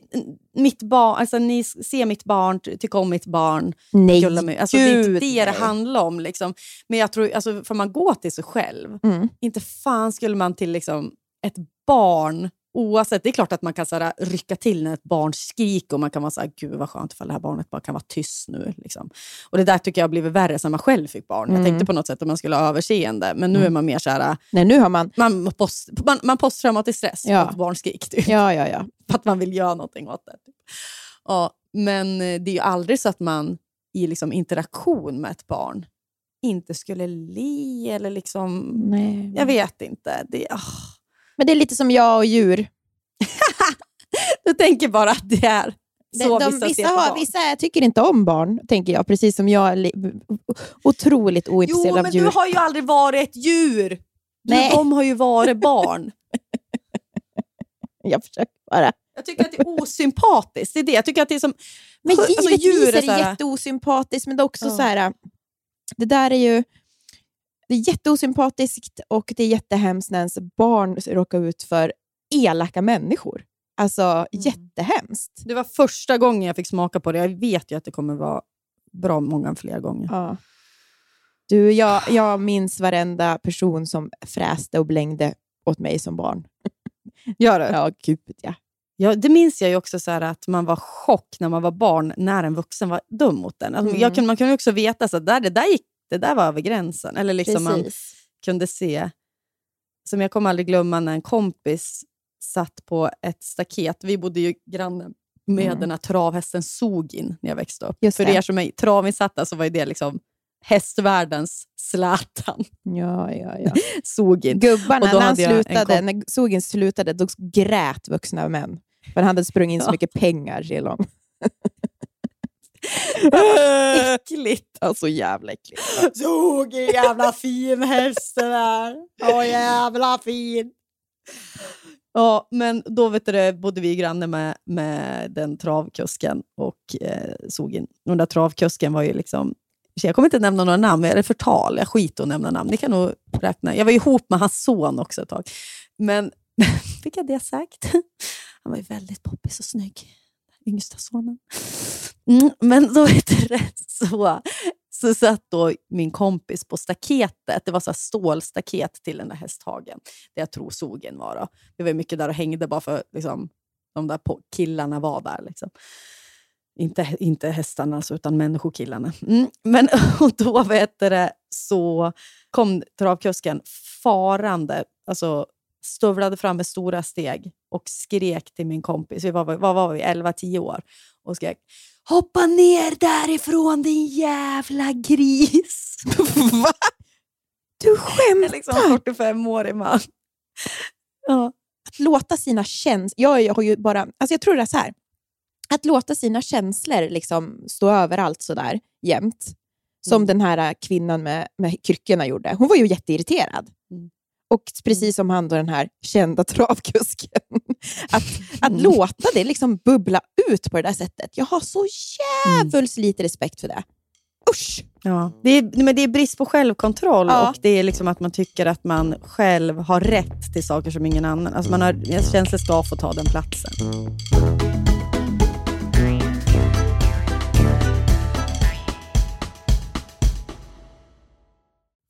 mitt barn, alltså, ni ser mitt barn, ty- tycker om mitt barn, Nej. Alltså, det är inte det det handlar om. Liksom. Men jag tror, alltså, får man gå till sig själv, Mm. inte fan skulle man till liksom, ett barn, oavsett, det är klart att man kan så här, rycka till när ett barn skriker och man kan vara så här, gud vad skönt ifall det här barnet bara kan vara tyst nu. Liksom. Och det där tycker jag har blivit värre sen man själv fick barn. Jag Mm. tänkte på något sätt att man skulle ha överseende, men nu är man mer så här, Nej, nu har man, man, post, man, man posttraumatisk stress Ja. av ett barnskrik. Typ. ja, ja, ja. För att man vill göra någonting åt det. Typ. Ja, men eh, det är ju aldrig så att man i liksom interaktion med ett barn inte skulle le eller liksom... Nej. Jag vet inte. Det, ah. Men det är lite som jag och djur. Jag tänker bara att det är så de, vissa, ser vissa, på har, vissa tycker inte om barn, tänker jag. Precis som jag är li- otroligt Jo, ointresserad men av du djur. har ju aldrig varit ett djur. Du, Nej. De har ju varit barn. Jag försöker bara. Jag tycker att det är osympatiskt. Det är det. Jag tycker att det är som... Men Alltså, givetvis djur är är det jätteosympatiskt, men det är också Ja. så här... Det där är ju... Det är jätteosympatiskt och det är jättehemskt när ens barn råkar ut för elaka människor. Alltså Mm. jättehemskt. Det var första gången jag fick smaka på det. Jag vet ju att det kommer vara bra många fler gånger. Ja. Du, jag, jag minns varenda person som fräste och blängde åt mig som barn. Gör det? Ja, gud ja. Ja, det minns jag ju också så att man var chock när man var barn när en vuxen var dum mot en. Alltså, Mm. jag man kunde också veta att där, det, där gick, det där var över gränsen. Eller liksom man Precis. kunde se. Som jag kommer aldrig glömma när en kompis satt på ett staket. Vi bodde ju granne med Mm. den här travhästen Sogin när jag växte upp. Just För det. er som är travinsatta så var ju det liksom hästvärldens Zlatan. Ja, ja, ja. Sogin. Gubbarna, när, han slutade, när Sogin slutade, då grät vuxna män. För han hade sprungit in så mycket pengar till dem. Äckligt. Ja, så jävla äckligt. Sogin, jävla fin häst det där. Ja, jävla fin. Ja, men då vet du, bodde vi granne med, med den travkusken och eh, Sogin. Och Den där travkusken var ju liksom... Jag kommer inte nämna några namn, är det förtal? Jag skiter att nämna namn. Ni kan nog räkna. Jag var ihop med hans son också ett tag. Men fick jag det sagt? Han var ju väldigt poppis och snygg. Yngsta sonen. Mm, men då vet du så, så satt då min kompis på staketet. Det var så här stålstaket till den där hästhagen. där jag tror sågen var. Då. Det var mycket där och hängde bara för liksom, de där killarna var där. Liksom. Inte, inte hästarna alltså, utan människokillarna. Mm. Men och då vet du det, så kom travkusken farande, alltså stövlade fram med stora steg och skrek till min kompis, vi var, vad var vi, 11-10 år, och skrek Hoppa ner därifrån din jävla gris! Va? Du skämtar? liksom 45-årig man. Ja. Att låta sina känslor... Jag, jag, har ju bara, alltså jag tror det är så här. Att låta sina känslor liksom stå överallt sådär jämt. Som Mm. den här äh, kvinnan med, med kryckorna gjorde. Hon var ju jätteirriterad. Mm. Och precis som han då, den här kända travkusken. Att, att Mm. låta det liksom bubbla ut på det där sättet. Jag har så Mm. jävligt lite respekt för det. Usch! Ja. Det, är, men det är brist på självkontroll Ja. och det är liksom att man tycker att man själv har rätt till saker som ingen annan. Alltså man har, ens känslor ska få ta den platsen.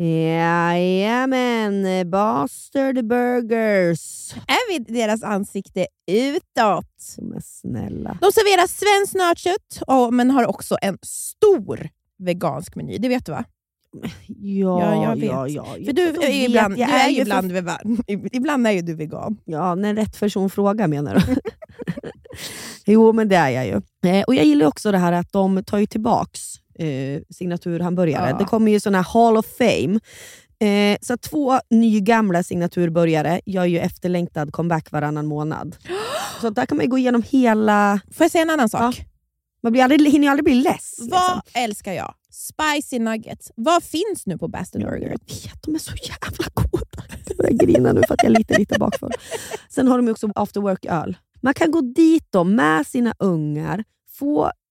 Jajamän, Bastard Burgers. Är vi deras ansikte utåt? Men snälla. De serverar svenskt nötkött, men har också en stor vegansk meny. Det vet du va? Ja, Ja, jag vet. ja, ja. För du är vet, ibland, du är ju ibland, vegan. ibland är ju du vegan. Ja, när rätt person frågar menar du? jo, men det är jag ju. Eh, och Jag gillar också det här att de tar ju tillbaks eh, signaturhamburgare. Ja. Det kommer ju sån här Hall of Fame. Eh, så två nygamla signaturburgare gör ju efterlängtad comeback varannan månad. Så där kan man gå igenom hela... Får jag säga en annan sak? Man blir aldrig, hinner ju aldrig bli less. Vad liksom. älskar jag? Spicy nuggets. Vad finns nu på Bastard Burger? Jag vet, de är så jävla goda. Jag börjar grina nu för att jag är lite, lite bakfull. Sen har de också after work-öl. Man kan gå dit då med sina ungar, få,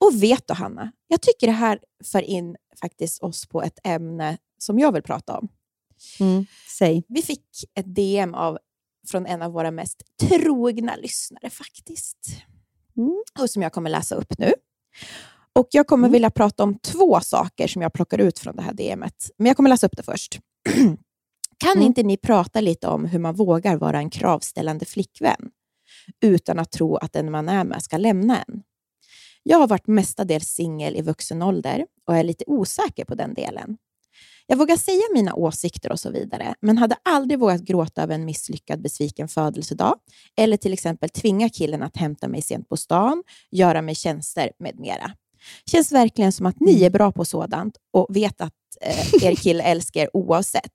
Och vet du Hanna, jag tycker det här för in faktiskt oss på ett ämne som jag vill prata om. Mm. Säg. Vi fick ett DM av, från en av våra mest trogna lyssnare faktiskt. Mm. Och som jag kommer läsa upp nu. Och Jag kommer Mm. vilja prata om två saker som jag plockar ut från det här DMet. Men jag kommer läsa upp det först. kan Mm. inte ni prata lite om hur man vågar vara en kravställande flickvän utan att tro att den man är med ska lämna en? Jag har varit mestadels singel i vuxen ålder och är lite osäker på den delen. Jag vågar säga mina åsikter och så vidare, men hade aldrig vågat gråta över en misslyckad besviken födelsedag eller till exempel tvinga killen att hämta mig sent på stan, göra mig tjänster med mera. Känns verkligen som att ni är bra på sådant och vet att eh, er kille älskar er oavsett.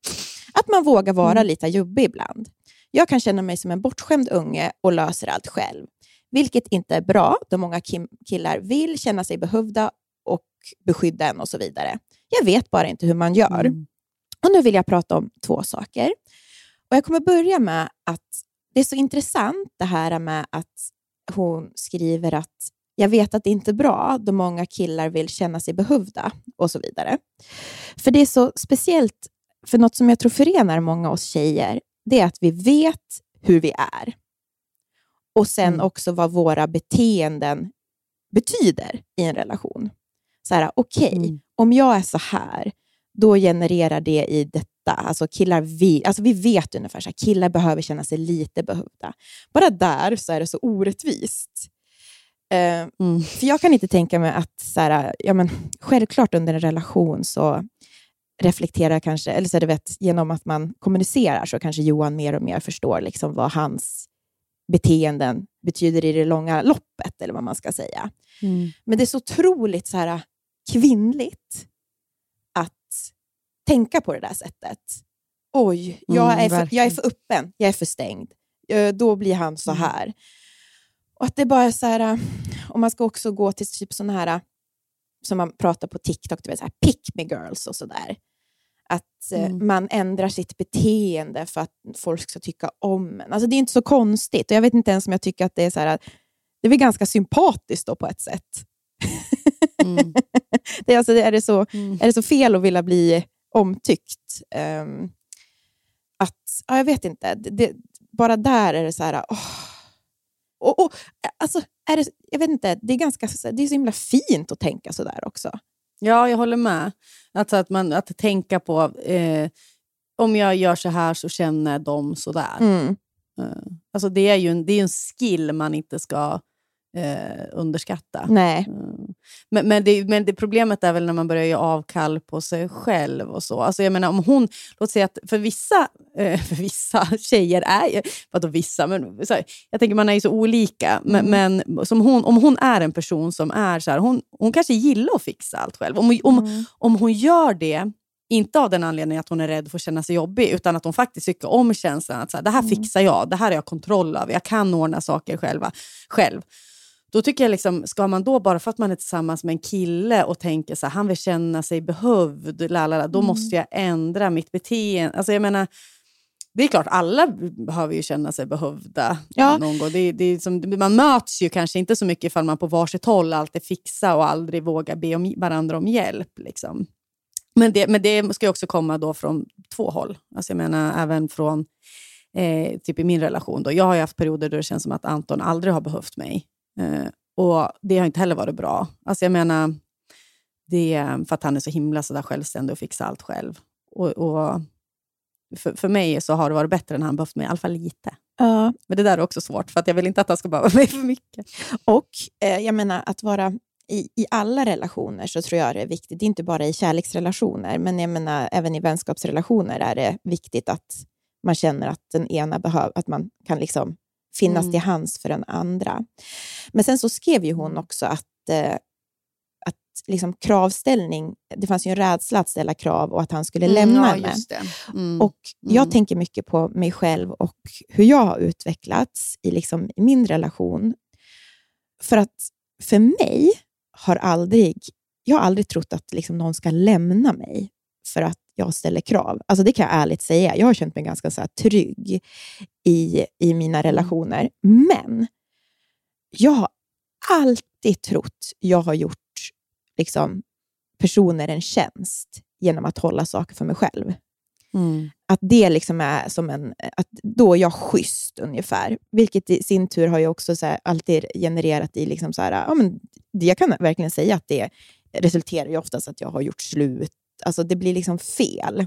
Att man vågar vara lite jobbig ibland. Jag kan känna mig som en bortskämd unge och löser allt själv. Vilket inte är bra, då många killar vill känna sig behövda och beskydda en och så vidare. Jag vet bara inte hur man gör. Mm. Och Nu vill jag prata om två saker. Och Jag kommer börja med att det är så intressant det här med att hon skriver att jag vet att det inte är bra då många killar vill känna sig behövda och så vidare. För det är så speciellt, för något som jag tror förenar många oss tjejer, det är att vi vet hur vi är. Och sen Mm. också vad våra beteenden betyder i en relation. Så här, okej, Mm. om jag är så här, då genererar det i detta. Alltså killar vi, alltså vi vet ungefär så här, killar behöver känna sig lite behövda. Bara där så är det så orättvist. Eh, Mm. för jag kan inte tänka mig att, så här, ja, men, självklart under en relation så reflekterar kanske, eller så vet, genom att man kommunicerar så kanske Johan mer och mer förstår liksom vad hans beteenden betyder i det långa loppet, eller vad man ska säga. Mm. Men det är så otroligt så här, kvinnligt att tänka på det där sättet. Oj, jag, Mm, är, för, jag är för öppen, jag är för stängd. Då blir han så Mm. här. Och att det bara är så här, om man ska också gå till typ sådana här, som man pratar på TikTok, du vet, så här, pick me girls och sådär. Att eh, Mm. man ändrar sitt beteende för att folk ska tycka om en. Alltså, det är inte så konstigt. Och Jag vet inte ens om jag tycker att det är så här, det är väl ganska sympatiskt då på ett sätt. Mm. Det är, alltså, är, det så, Mm. är det så fel att vilja bli omtyckt? Ehm, att, ja, jag vet inte. Det, det, bara där är det så här... åh. Och, och, alltså, är det, jag vet inte, det är, ganska, det är så himla fint att tänka så där också. Ja, jag håller med. Alltså att, man, att tänka på, eh, om jag gör så här så känner de så där. Mm. Eh, alltså det är ju en, det är en skill man inte ska eh, underskatta. Nej. Mm. Men, men, det, men det problemet är väl när man börjar göra avkall på sig själv. och så. Alltså jag menar, om hon, låt säga att för vissa, eh, för vissa tjejer är ju, vadå vissa, men så jag tänker man är ju så olika. Men, men som hon, om hon är en person som är så här, hon, hon kanske gillar att fixa allt själv. Om, om, Mm. om hon gör det, inte av den anledningen att hon är rädd för att känna sig jobbig, utan att hon faktiskt tycker om känslan att så här, det här fixar jag, det här har jag kontroll över, jag kan ordna saker själva, själv. Då tycker jag, liksom, ska man då bara för att man är tillsammans med en kille och tänker så här, han vill känna sig behövd, lalala, då måste jag ändra mitt beteende. Alltså jag menar, det är klart, alla behöver ju känna sig behövda Ja. någon gång. Det, det som, man möts ju kanske inte så mycket ifall man på varsitt håll alltid fixar och aldrig vågar be om, varandra om hjälp. Liksom. Men, det, men det ska ju också komma då från två håll. Alltså jag menar även från eh, typ i min relation. Då. Jag har haft perioder då det känns som att Anton aldrig har behövt mig. Eh, och Det har inte heller varit bra. Alltså jag menar, det, för att han är så himla så där självständig och fixar allt själv. Och, och för, för mig så har det varit bättre när han behövt mig, i alla fall lite. Ja. Men det där är också svårt, för att jag vill inte att han ska behöva mig för mycket. Och eh, jag menar att vara i, i alla relationer så tror jag det är viktigt. Det är inte bara i kärleksrelationer, men jag menar även i vänskapsrelationer är det viktigt att man känner att den ena behöver, att man kan liksom finnas Mm. till hands för den andra. Men sen så skrev ju hon också att, eh, att liksom kravställning, det fanns ju en rädsla att ställa krav och att han skulle lämna ja, henne. Mm. Och jag Mm. tänker mycket på mig själv och hur jag har utvecklats i, liksom, min relation. För att för mig har aldrig, jag har aldrig trott att liksom, någon ska lämna mig för att jag ställer krav. Alltså det kan jag ärligt säga. Jag har känt mig ganska så här, trygg i, i mina relationer. Men jag har alltid trott jag har gjort liksom, personer en tjänst genom att hålla saker för mig själv. Mm. Att det liksom är som en... Att då är jag schysst ungefär. Vilket i sin tur har ju också så alltid genererat i... Liksom så här, ja, men jag kan verkligen säga att det resulterar ju oftast att jag har gjort slut. Alltså det blir liksom fel.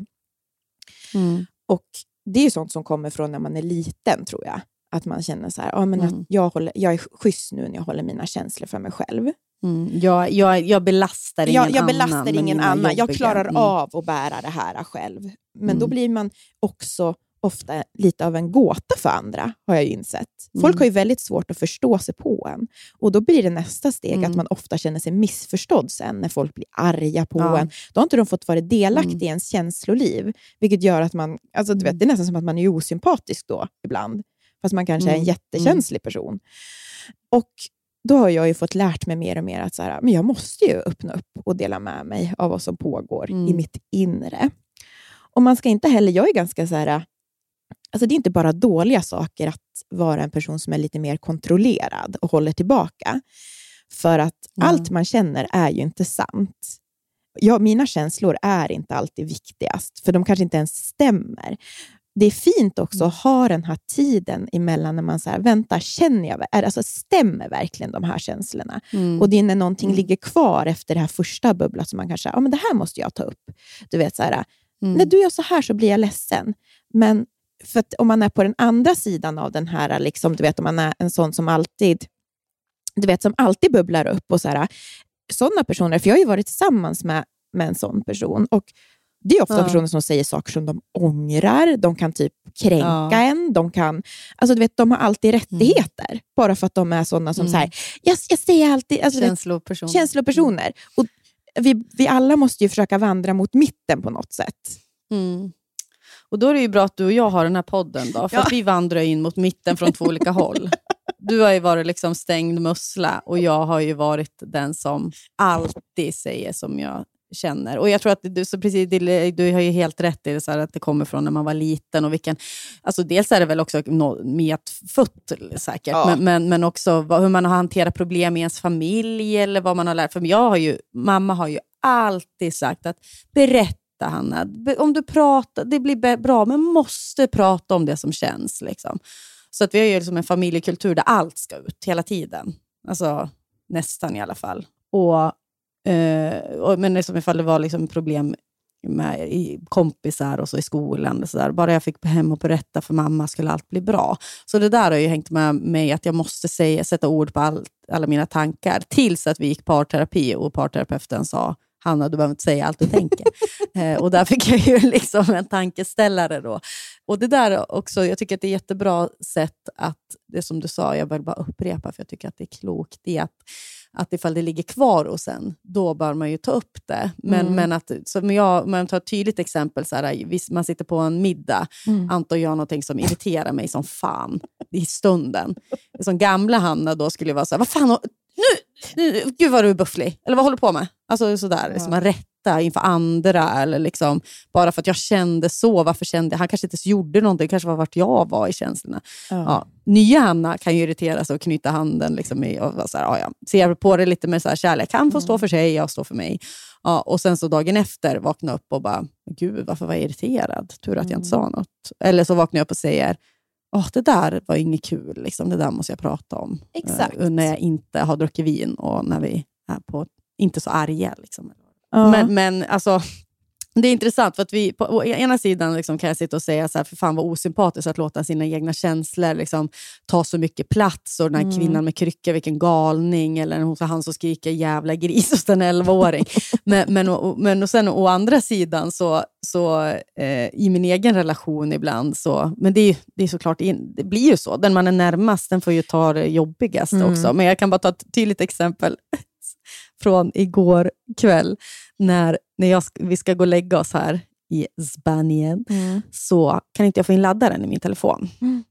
Mm. Och det är ju sånt som kommer från när man är liten, tror jag. Att man känner så här, ja, men Mm. att jag, håller, jag är schysst nu när jag håller mina känslor för mig själv. Mm. Jag, jag, jag belastar ingen Jag, jag annan. belastar med ingen annan. Jag klarar av att bära det här själv. Men då Mm. blir man också ofta lite av en gåta för andra, har jag ju insett. Folk Mm. har ju väldigt svårt att förstå sig på en. Och då blir det nästa steg Mm. att man ofta känner sig missförstådd sen när folk blir arga på Ja. en. Då har inte de fått vara delaktiga Mm. i ens känsloliv, vilket gör att man... Alltså, du vet, det är nästan som att man är osympatisk då ibland, fast man kanske är en Mm. jättekänslig person. Och då har jag ju fått lärt mig mer och mer att så här, men jag måste ju öppna upp och dela med mig av vad som pågår Mm. i mitt inre. Och man ska inte heller, jag är ganska så här, alltså det är inte bara dåliga saker att vara en person som är lite mer kontrollerad och håller tillbaka. För att Mm. allt man känner är ju inte sant. Ja, mina känslor är inte alltid viktigast, för de kanske inte ens stämmer. Det är fint också att ha den här tiden emellan när man säger, vänta, känner jag, alltså, stämmer verkligen de här känslorna? Mm. Och det är när någonting Mm. ligger kvar efter det här första bubblat som man kanske, ja men det här måste jag ta upp. Du vet, så här, Mm. när du gör så här så blir jag ledsen. Men för om man är på den andra sidan av den här, liksom, du vet om man är en sån som alltid du vet, som alltid bubblar upp. och så här, Sådana personer, för jag har ju varit tillsammans med, med en sån person. Och det är ofta Ja. personer som säger saker som de ångrar, de kan typ kränka Ja. en, de kan... Alltså du vet, de har alltid rättigheter, bara för att de är sådana som Mm. säger, jag, jag säger alltid... Alltså, du vet, Känsloperson. känslopersoner. Och vi, vi alla måste ju försöka vandra mot mitten på något sätt. Mm. Och Då är det ju bra att du och jag har den här podden, då, för Ja. att vi vandrar in mot mitten från två olika håll. Du har ju varit liksom stängd mussla och jag har ju varit den som alltid säger som jag känner. Och jag tror att du, så precis, du har ju helt rätt i det, så att det kommer från när man var liten. Och vilken, alltså dels är det väl också no, medfött säkert, Ja. men, men, men också vad, hur man har hanterat problem i ens familj eller vad man har lärt. För jag har ju, mamma har ju alltid sagt att berätta Hanna, om du pratar, det blir bra, men måste prata om det som känns. Liksom. Så att vi har ju liksom en familjekultur där allt ska ut hela tiden. Alltså nästan i alla fall. Och, eh, och, men liksom ifall det var liksom problem med i kompisar och så i skolan. Och så där. Bara jag fick hem och berätta för mamma skulle allt bli bra. Så det där har ju hängt med mig, att jag måste säga, sätta ord på allt, alla mina tankar. Tills att vi gick parterapi och parterapeuten sa Hanna, du behöver inte säga allt du tänker. eh, och där fick jag ju liksom en tankeställare då. Och det där också, jag tycker att det är ett jättebra sätt att, det som du sa, jag vill bara upprepa, för jag tycker att det är klokt, det är att, att ifall det ligger kvar hos en, då bör man ju ta upp det. Men, Mm. men att, så om jag, om jag tar ett tydligt exempel, så här, man sitter på en middag, Mm. Anton gör någonting som irriterar mig som fan i stunden. Som gamla Hanna då skulle vara så här, vad fan, gud vad du är bufflig, eller vad håller du på med? Alltså sådär, Ja. som man rätta inför andra, eller liksom, bara för att jag kände så, varför kände jag? Han kanske inte ens gjorde någonting, det kanske var vart jag var i känslorna. Ja, nya Hanna kan ju irritera sig och knyta handen. Liksom i, och vara så här, ja, ja. Ser på det lite med så här kärlek. Han får stå för sig, jag står för mig. Ja, och sen så dagen efter vakna upp och bara, gud varför var jag irriterad? Tur att jag inte sa något. Eller så vaknar jag upp och säger, Åh, det där var inget kul. Liksom. Det där måste jag prata om. Exakt. Eh, när jag inte har druckit vin och när vi är på inte så arga. Liksom. Ja. Men, men alltså, det är intressant, för att vi, på å ena sidan liksom kan jag sitta och säga så här, för fan vad osympatiskt att låta sina egna känslor liksom, ta så mycket plats. Och den här Mm. kvinnan med krycka, vilken galning. Eller hon, han som skriker jävla gris hos en 11-åring. men, men, och, men och sen å andra sidan, så, så eh, i min egen relation ibland, så, men det är, det är såklart, in, det blir ju så. Den man är närmast, den får ju ta det jobbigast Mm. också. Men jag kan bara ta ett tydligt exempel från igår kväll när, när jag, vi ska gå och lägga oss här i Spanien, Mm. så kan inte jag få in laddaren i min telefon. Mm.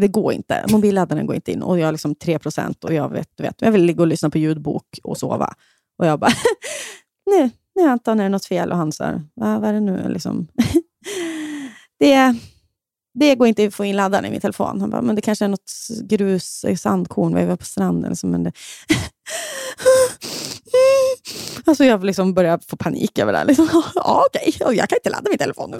Det går inte. Mobilladdaren går inte in och jag har liksom 3% och jag vet, du vet, jag vill ligga och lyssna på ljudbok och sova. Och jag bara, nej, nej Anton, är det något fel? Och han sa, Va, vad är det nu? Liksom. det, det går inte att få in laddaren i min telefon. Han bara, men det kanske är något grus, sandkorn, vi var på stranden. Liksom, men det... Alltså jag liksom börjar få panik över det här. Liksom, ja, okej, okay. jag kan inte ladda min telefon.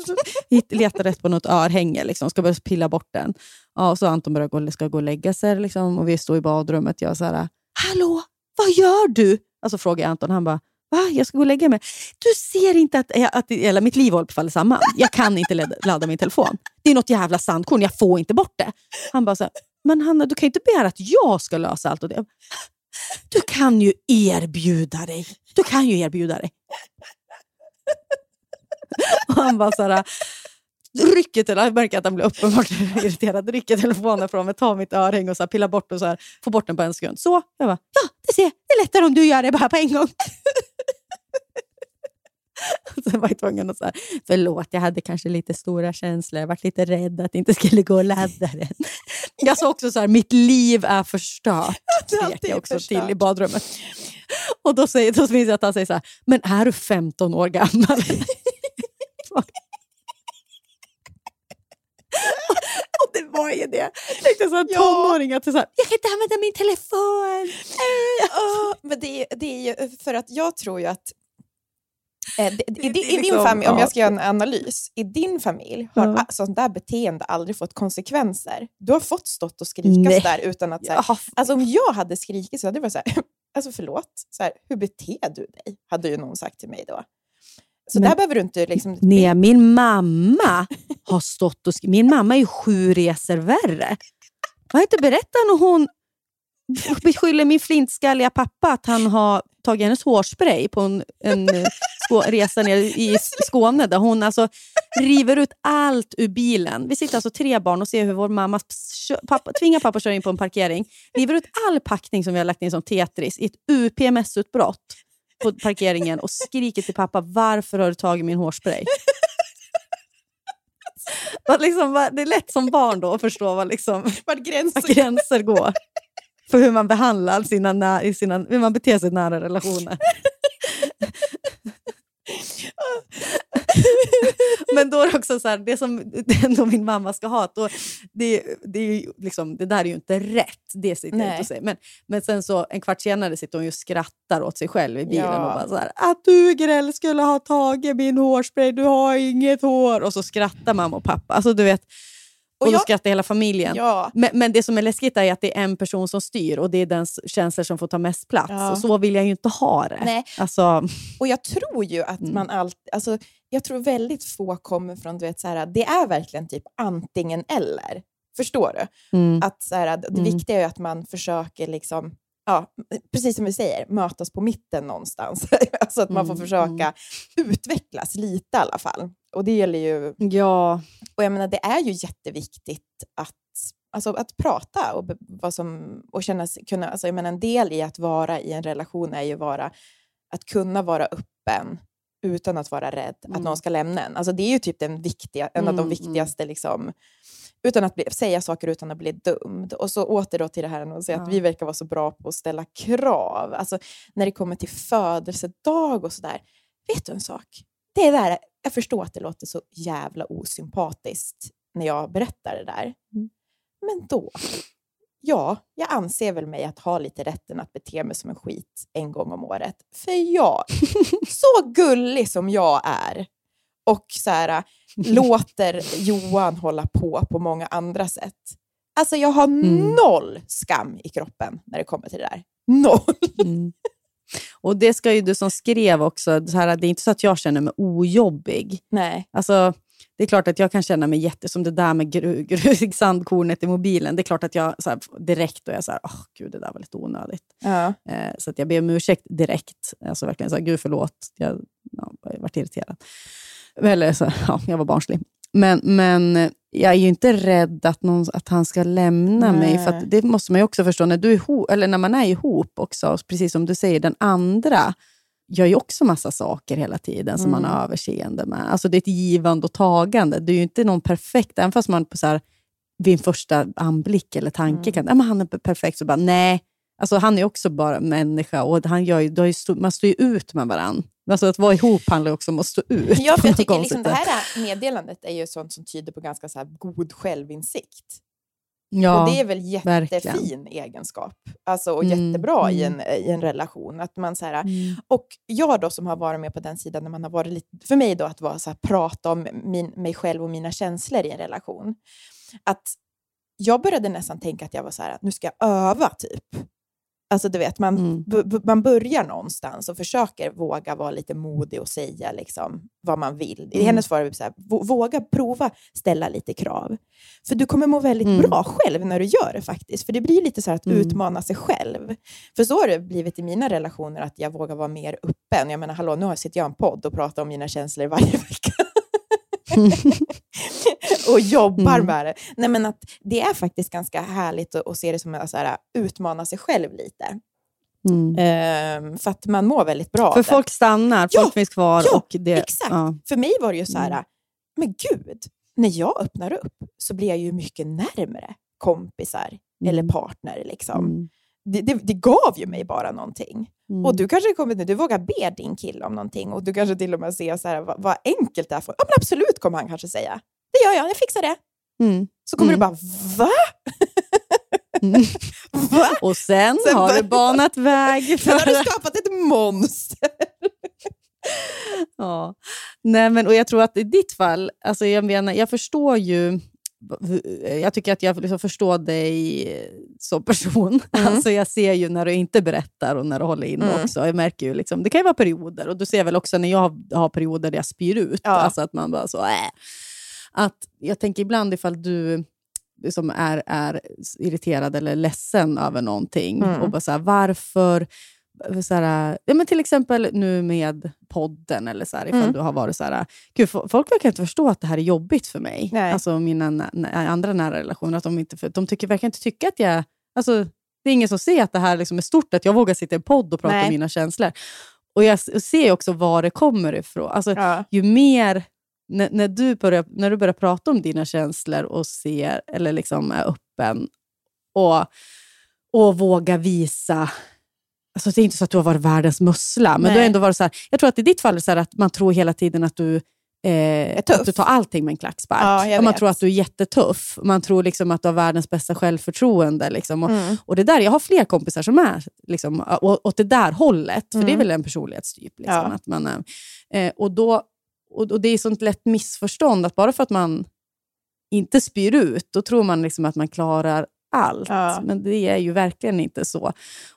Jag letar rätt på något örhänge, liksom, ska börja pilla bort den. Ja, och så Anton börjar gå, ska gå och lägga sig liksom, och vi står i badrummet. Jag så här, hallå, vad gör du? Alltså frågar Anton. Han bara, Va? Jag ska gå och lägga mig. Du ser inte att, eh, att hela mitt liv håller på att falla samman. Jag kan inte ladda min telefon. Det är något jävla sandkorn, jag får inte bort det. Han bara, så här, men Hanna, du kan ju inte begära att jag ska lösa allt. Och det. Du kan ju erbjuda dig. Du kan ju erbjuda dig. Och han bara så här, rycker till, jag märker att han blir uppenbart irriterad, rycker telefonen från mig, tar mitt örhänge och så här, pillar bort och så här, får bort den på en sekund. Så, jag bara, ja, det ser Det är lättare om du gör det bara på en gång. Sen var jag tvungen att säga, förlåt, jag hade kanske lite stora känslor. Jag var lite rädd att det inte skulle gå att ladda den. Jag sa också så här, mitt liv är förstört. Skrek jag också förstört. till i badrummet. Och då, säger, då minns jag att han säger så här, men är du 15 år gammal? Och det var ju det. Jag så ja. tonåring att så här, jag kan inte använda min telefon. oh, men det, det är ju för att jag tror ju att Eh, i, i, i din liksom, familj, om jag ska göra en analys, i din familj har mm. sånt där beteende aldrig fått konsekvenser. Du har fått stått och skrikas där utan att... Så här, alltså, om jag hade skrikit så hade det varit så här, alltså förlåt, så här, hur beter du dig? Hade ju någon sagt till mig då. Så Men, där behöver du inte... Liksom... Nej, min mamma har stått och skrikit. Min mamma är ju sju resor värre. Jag har inte berättat när hon beskyller min flintskalliga pappa att han har tagit hennes hårspray på en, en resa ner i Skåne där hon alltså river ut allt ur bilen. Vi sitter alltså tre barn och ser hur vår mamma pappa, tvingar pappa att köra in på en parkering. River ut all packning som vi har lagt in som Tetris i ett UPMS-utbrott på parkeringen och skriker till pappa varför har du tagit min hårspray? liksom, det är lätt som barn då att förstå vad liksom, var gränser. Var gränser går för hur man behandlar sina, i sina, hur man beter sig i nära relationer. Men då är det också så här, det som det min mamma ska ha, då, det, det, är liksom, det där är ju inte rätt. Det sitter Nej. inte men, men sen så en kvart senare sitter hon och skrattar åt sig själv i bilen ja. och bara så här, att du Grell skulle ha tagit min hårspray, du har inget hår. Och så skrattar mamma och pappa. Alltså, du vet, och, och då jag, skrattar hela familjen. Ja. Men, men, det som är läskigt är att det är en person som styr och det är den känslor som får ta mest plats. Ja. Och så vill jag ju inte ha det. Nej. Alltså, och jag tror ju att mm. man alltid... Alltså, jag tror väldigt få kommer från, du vet, så här, det är verkligen typ antingen eller. Förstår du? Mm. Att så här, Det mm. viktiga är att man försöker liksom ja, precis som vi säger, mötas på mitten någonstans. alltså att man får mm, försöka mm. utvecklas lite i alla fall. Och det gäller ju... Ja. Och jag menar, det är ju jätteviktigt att, alltså, att prata och, vad som, och känna, kunna, alltså, jag menar, en del i att vara i en relation är ju vara, att kunna vara öppen utan att vara rädd mm. att någon ska lämna en. Alltså, det är ju typ den viktiga, en av de mm, mm. viktigaste liksom, utan att bli, säga saker utan att bli dömd. Och så åter då till det här att, säga ja. att vi verkar vara så bra på att ställa krav. Alltså när det kommer till födelsedag och sådär. Vet du en sak? Det är där, jag förstår att det låter så jävla osympatiskt när jag berättar det där. Mm. Men då, ja, jag anser väl mig att ha lite rätten att bete mig som en skit en gång om året. För jag, så gullig som jag är, och så här, låter Johan hålla på på många andra sätt. Alltså jag har mm. noll skam i kroppen när det kommer till det där. Noll! Mm. Och det ska ju du som skrev också, så här, det är inte så att jag känner mig ojobbig. Nej. Alltså, det är klart att jag kan känna mig jätte... Som det där med gru, gru, sandkornet i mobilen. Det är klart att jag så här, direkt då är så här, oh, gud det där var lite onödigt. Ja. Eh, så att jag ber om ursäkt direkt. Alltså verkligen så här, gud förlåt. Jag ja, varit irriterad. Eller så, ja, jag var barnslig. Men, men jag är ju inte rädd att, någon, att han ska lämna Nej. mig. För det måste man ju också förstå, när, du är ihop, eller när man är ihop också, precis som du säger, den andra gör ju också massa saker hela tiden som mm. man har överseende med. Alltså det är ett givande och tagande. Det är ju inte någon perfekt, även fast man på så här, vid en första anblick eller tanke mm. kan, ja, men han är perfekt, så bara nej. Alltså han är också bara människa och han gör ju, ju man står ju ut med varandra Alltså att vara ihop handlar också om att stå ut. Ja, för jag tycker liksom, det här meddelandet är ju sånt som tyder på ganska så god självinsikt. ja, och det är väl jättefin verkligen. egenskap. Alltså, och Mm, jättebra i, mm. en, i en relation. Att man, så här, Mm. Och jag då som har varit med på den sidan, när man har varit lite, för mig då att vara så här, prata om min, mig själv och mina känslor i en relation. Att jag började nästan tänka att jag var så här, nu ska jag öva typ. Alltså du vet, man, Mm. b- man börjar någonstans och försöker våga vara lite modig och säga liksom, vad man vill. I Mm. hennes fall var det så här, "Vå- våga prova ställa lite krav. För du kommer må väldigt Mm. bra själv när du gör det faktiskt. För det blir lite så att Mm. utmana sig själv. För så har det blivit i mina relationer, att jag vågar vara mer öppen. Jag menar, hallå, nu sitter jag i en podd och pratar om mina känslor varje vecka. och jobbar Mm. med det. Nej, men att det är faktiskt ganska härligt att, att se det som att så här, utmana sig själv lite. Mm. Ehm, för att man mår väldigt bra För folk stannar, Ja, folk finns kvar. ja, och det, exakt. Ja. För mig var det ju så här, Mm. men gud, när jag öppnar upp så blir jag ju mycket närmre kompisar eller partner. Liksom. Mm. Det, det, det gav ju mig bara någonting. Mm. Och du kanske kommer nu, du vågar be din kille om någonting och du kanske till och med ser så här, vad, vad enkelt det är. För, ja, men absolut, kommer han kanske säga. Det gör jag, jag fixar det. Mm. Så kommer Mm. du bara, va? Mm. va? Och sen, Sen har du banat väg Sen har för... du skapat ett monster. Ja. Nej, men, och jag tror att i ditt fall, alltså jag, menar, jag förstår ju jag tycker att jag liksom förstår dig som person. Mm. Alltså jag ser ju när du inte berättar och när du håller inne Mm. också. Jag märker ju liksom, det kan ju vara perioder och du ser väl också när jag har perioder där jag spyr ut. Ja. Alltså att man bara så, äh. Att jag tänker ibland ifall du som är, är irriterad eller ledsen över någonting Mm. och bara så här, varför så här, ja, men till exempel nu med podden, eller så här, ifall Mm. du har varit så här, Gud, fo- folk verkar inte förstå att det här är jobbigt för mig. Nej. Alltså mina andra nära relationer, att de, inte, för, de tycker, verkar inte tycka att jag... Alltså, det är ingen som ser att det här liksom är stort, att jag vågar sitta i en podd och prata Nej. om mina känslor. Och jag ser också var det kommer ifrån. Alltså, Ja. ju mer, när, när, du börjar, när du börjar prata om dina känslor och ser, eller liksom är öppen och, och vågar visa Alltså det är inte så att du har varit världens mussla, men Nej. du har ändå varit så här, jag tror att i ditt fall är så att man tror hela tiden att du, eh, att du tar allting med en klackspark. Ja, man tror att du är jättetuff. Man tror liksom att du har världens bästa självförtroende. Liksom. Och, Mm. och det där, jag har fler kompisar som är liksom, åt det där hållet, för det är Mm. väl en personlighetstyp. Liksom, Ja. att man, eh, och, då, och, och Det är sånt lätt missförstånd att bara för att man inte spyr ut, då tror man liksom att man klarar allt. Ja. Men det är ju verkligen inte så.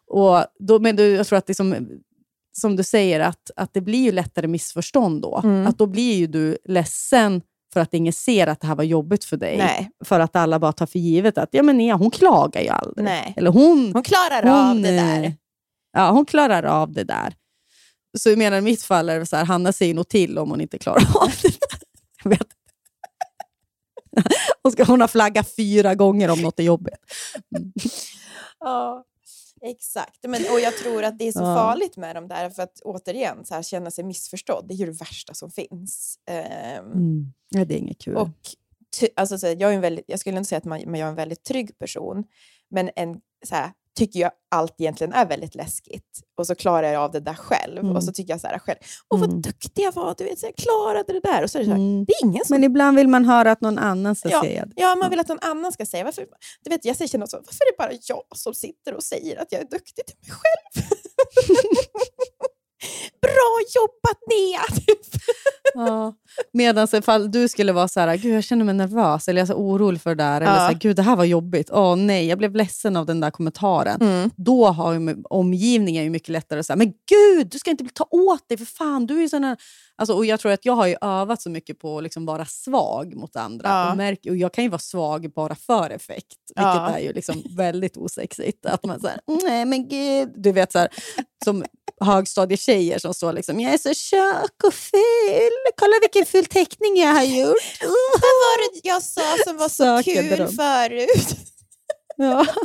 Och då, men du, jag tror att det som, du säger, att, att det blir ju lättare missförstånd då. Mm. Att då blir ju du ledsen för att ingen ser att det här var jobbigt för dig. Nej. För att alla bara tar för givet att ja, men Nia, hon klagar ju aldrig. Nej. Eller hon, Hon klarar hon, av det där. Ja, hon klarar av det där. Så jag menar, i mitt fall är det så här, Hanna säger nog till om hon inte klarar av det. Jag vet. Ska, hon har flaggat fyra gånger om något är jobbigt. Ja, exakt. Men, och jag tror att det är så Ja. farligt med de där, för att återigen, så här, känna sig missförstådd, det är ju det värsta som finns. Ehm, Mm. Ja, det är inget kul. Och ty, alltså, så, jag, är en väldigt, jag skulle inte säga att man, jag är en väldigt trygg person, men en, så här, tycker jag allt egentligen är väldigt läskigt. Och så klarar jag av det där själv. Mm. Och så tycker jag så här själv, åh vad Mm. duktig jag var, du vet, så jag klarade det där. Och så är det så här, Mm. det är ingen som Men ibland vill man höra att någon annan ska Ja, säga det. Ja, man vill att någon annan ska säga. Varför, du vet, jag känner så, varför är det bara jag som sitter och säger att jag är duktig till mig själv? Bra jobbat Nea! Typ. Ja. Medan ifall du skulle vara så här, gud jag känner mig nervös eller jag är så orolig för det där, eller Ja. så här, gud det här var jobbigt, åh nej, jag blev ledsen av den där kommentaren. Mm. Då har ju omgivningen ju mycket lättare att säga, men gud, du ska inte ta åt dig för fan, du är ju sån här... Alltså, och jag tror att jag har ju övat så mycket på att liksom vara svag mot andra. Ja. Och, märk, och jag kan ju vara svag bara för effekt, vilket Ja. är ju liksom väldigt osexigt. Att man säger, nej men gud, du vet så här, som högstadietjejer som står liksom, jag är så tjock och ful, kolla vilken ful teckning jag har gjort. Vad var det jag sa som var så Söker kul beröm. förut? Ja.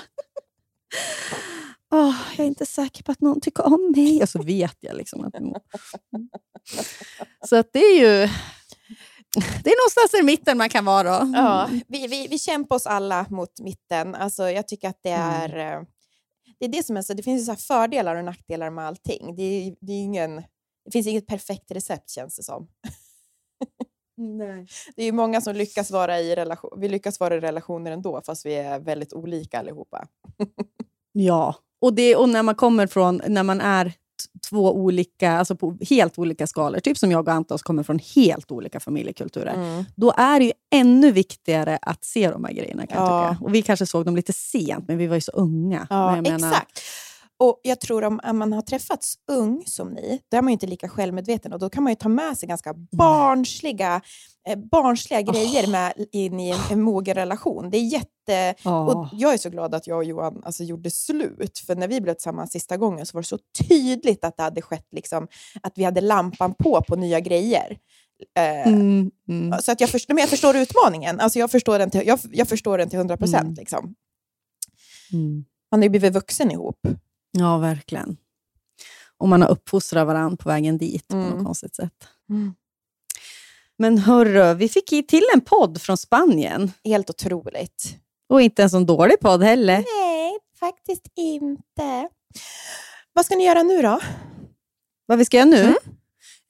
Åh, jag är inte säker på att någon tycker om mig. Och så vet jag liksom att... Mm. Så att det är ju... Det är någonstans i mitten man kan vara. Då. Ja, vi, vi, vi kämpar oss alla mot mitten. Alltså, jag tycker att det är... eh, Det är det som är så, det finns så här fördelar och nackdelar med allting. Det är, det är ingen Det finns inget perfekt recept känns det som. Nej. Det är ju många som lyckas vara i relation, vi lyckas vara i relationer ändå, fast vi är väldigt olika allihopa. Ja, och, det, och när man kommer från, när man är två olika, alltså på helt olika skalor, typ som jag och Antos kommer från helt olika familjekulturer, Mm. då är det ju ännu viktigare att se de här grejerna. Kan Ja. Och vi kanske såg dem lite sent, men vi var ju så unga. Ja, jag menar- exakt. Och jag tror om om man har träffats ung som ni, då är man ju inte lika självmedveten och då kan man ju ta med sig ganska barnsliga, eh, barnsliga grejer med in i en, en mogen relation. Det är jätte... Ja. Och jag är så glad att jag och Johan alltså, gjorde slut, för när vi blev tillsammans sista gången så var det så tydligt att det hade skett, liksom, att vi hade lampan på på nya grejer. Eh, Mm, mm. Så att jag, förstår, men jag förstår utmaningen. Alltså jag, förstår den till, jag, jag förstår den till 100 procent. Mm. Liksom. Mm. Man har ju blivit vuxen ihop. Ja, verkligen. Och man har uppfostrat varandra på vägen dit på Mm. något konstigt sätt. Men hörru, vi fick till en podd från Spanien. Helt otroligt. Och inte en sån dålig podd heller. Nej, faktiskt inte. Vad ska ni göra nu då? Vad vi ska göra nu? Mm.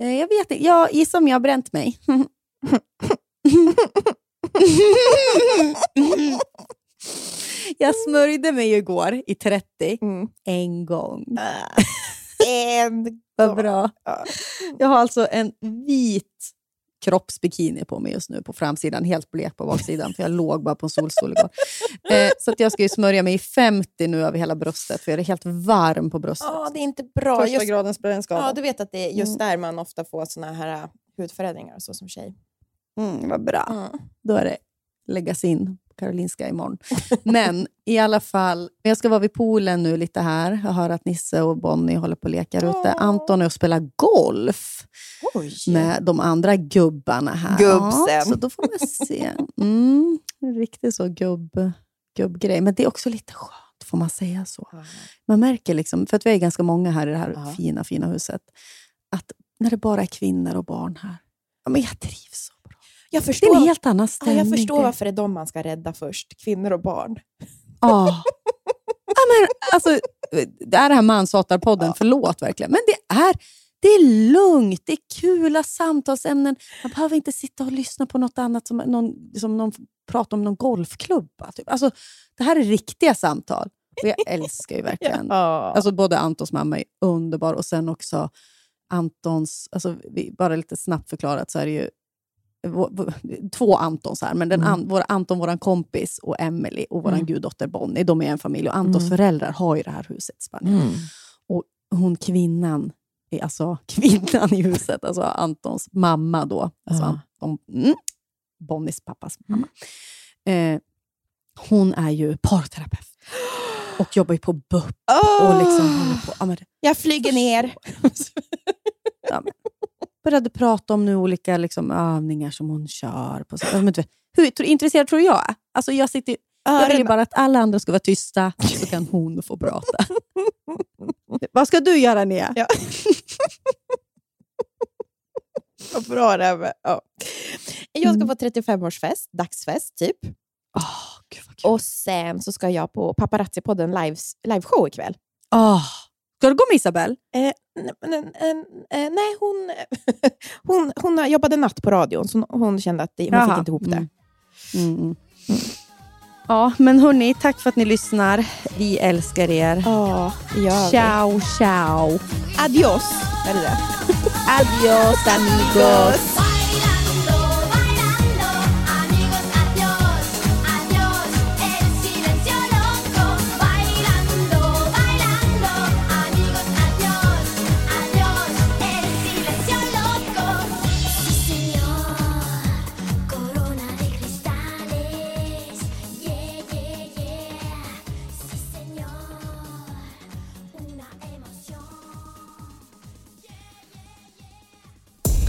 Eh, Jag vet inte. Jag gissar om jag har bränt mig. jag smörjde mig igår i 30 Mm. en gång. En Vad bra. Ja. Jag har alltså en vit kroppsbikini på mig just nu på framsidan, helt blek på baksidan, för jag låg bara på en solstol igår. Eh, så att jag ska ju smörja mig i 50 nu över hela bröstet, för jag är helt varm på bröstet. Ja, det är inte bra. Första Just, gradens brännskada. ja, du vet att det är just Mm. där man ofta får såna här äh, hudförändringar så som tjej. Mm, vad bra. Mm. Då är det läggas in Karolinska imorgon. Men i alla fall, jag ska vara vid poolen nu lite här. Jag hör att Nisse och Bonnie håller på och lekar ute. Åh. Anton är och spelar golf Oj! med de andra gubbarna här. Gubbsen. Ja, så då får man se. Mm, en riktig så gubb, gubbgrej. Men det är också lite skönt, får man säga så? Man märker, liksom, för att vi är ganska många här i det här Ja. fina, fina huset, att när det bara är kvinnor och barn här, ja, men jag trivs så Jag Det är förstår, en helt annan ja, stämning. jag förstår varför det är de man ska rädda först. Kvinnor och barn. Ja. ja men, alltså, det är det här manshatarpodden, förlåt verkligen. Men det är, det är lugnt, det är kula samtalsämnen. Man behöver inte sitta och lyssna på något annat som någon, som någon pratar om någon golfklubba. Typ. Alltså, det här är riktiga samtal. Och jag älskar ju verkligen Ja. Alltså både Antons mamma är underbar och sen också Antons, alltså bara lite snabbt förklarat så är det ju två Antons här, men den an, vår, Anton, vår kompis, och Emily och vår Mm. guddotter Bonnie, de är en familj. Och Antons Mm. föräldrar har ju det här huset i Spanien. Mm. Och hon kvinnan, alltså kvinnan i huset, alltså Antons mamma då, alltså Ja. Anton, mm, Bonnies pappas mamma. Eh, hon är ju parterapeut och jobbar ju på BUP och liksom håller på. Ja, men, Jag flyger ner. ja, men, började prata om nu olika liksom, övningar som hon kör. På, men, hur tror- intresserad tror jag? Alltså, jag, sitter, jag vill bara att alla andra ska vara tysta, så kan hon få prata. Vad ska du göra, Nia? Ja. Vad bra det här med. Ja. Jag ska Mm. på 35-årsfest, dagsfest typ. Kul. Och sen så ska jag på Paparazzi-podden lives, liveshow ikväll. Åh, ska du gå med Isabel? Eh, eh, nej, hon, hon, hon jobbade natt på radion, så hon kände att det, hon Jaha. fick inte ihop det. Mm. Mm, mm. Ja, men hörni, tack för att ni lyssnar. Vi älskar er. Ja, gör. Ciao, ciao. Adios! Är det det? Adios, amigos.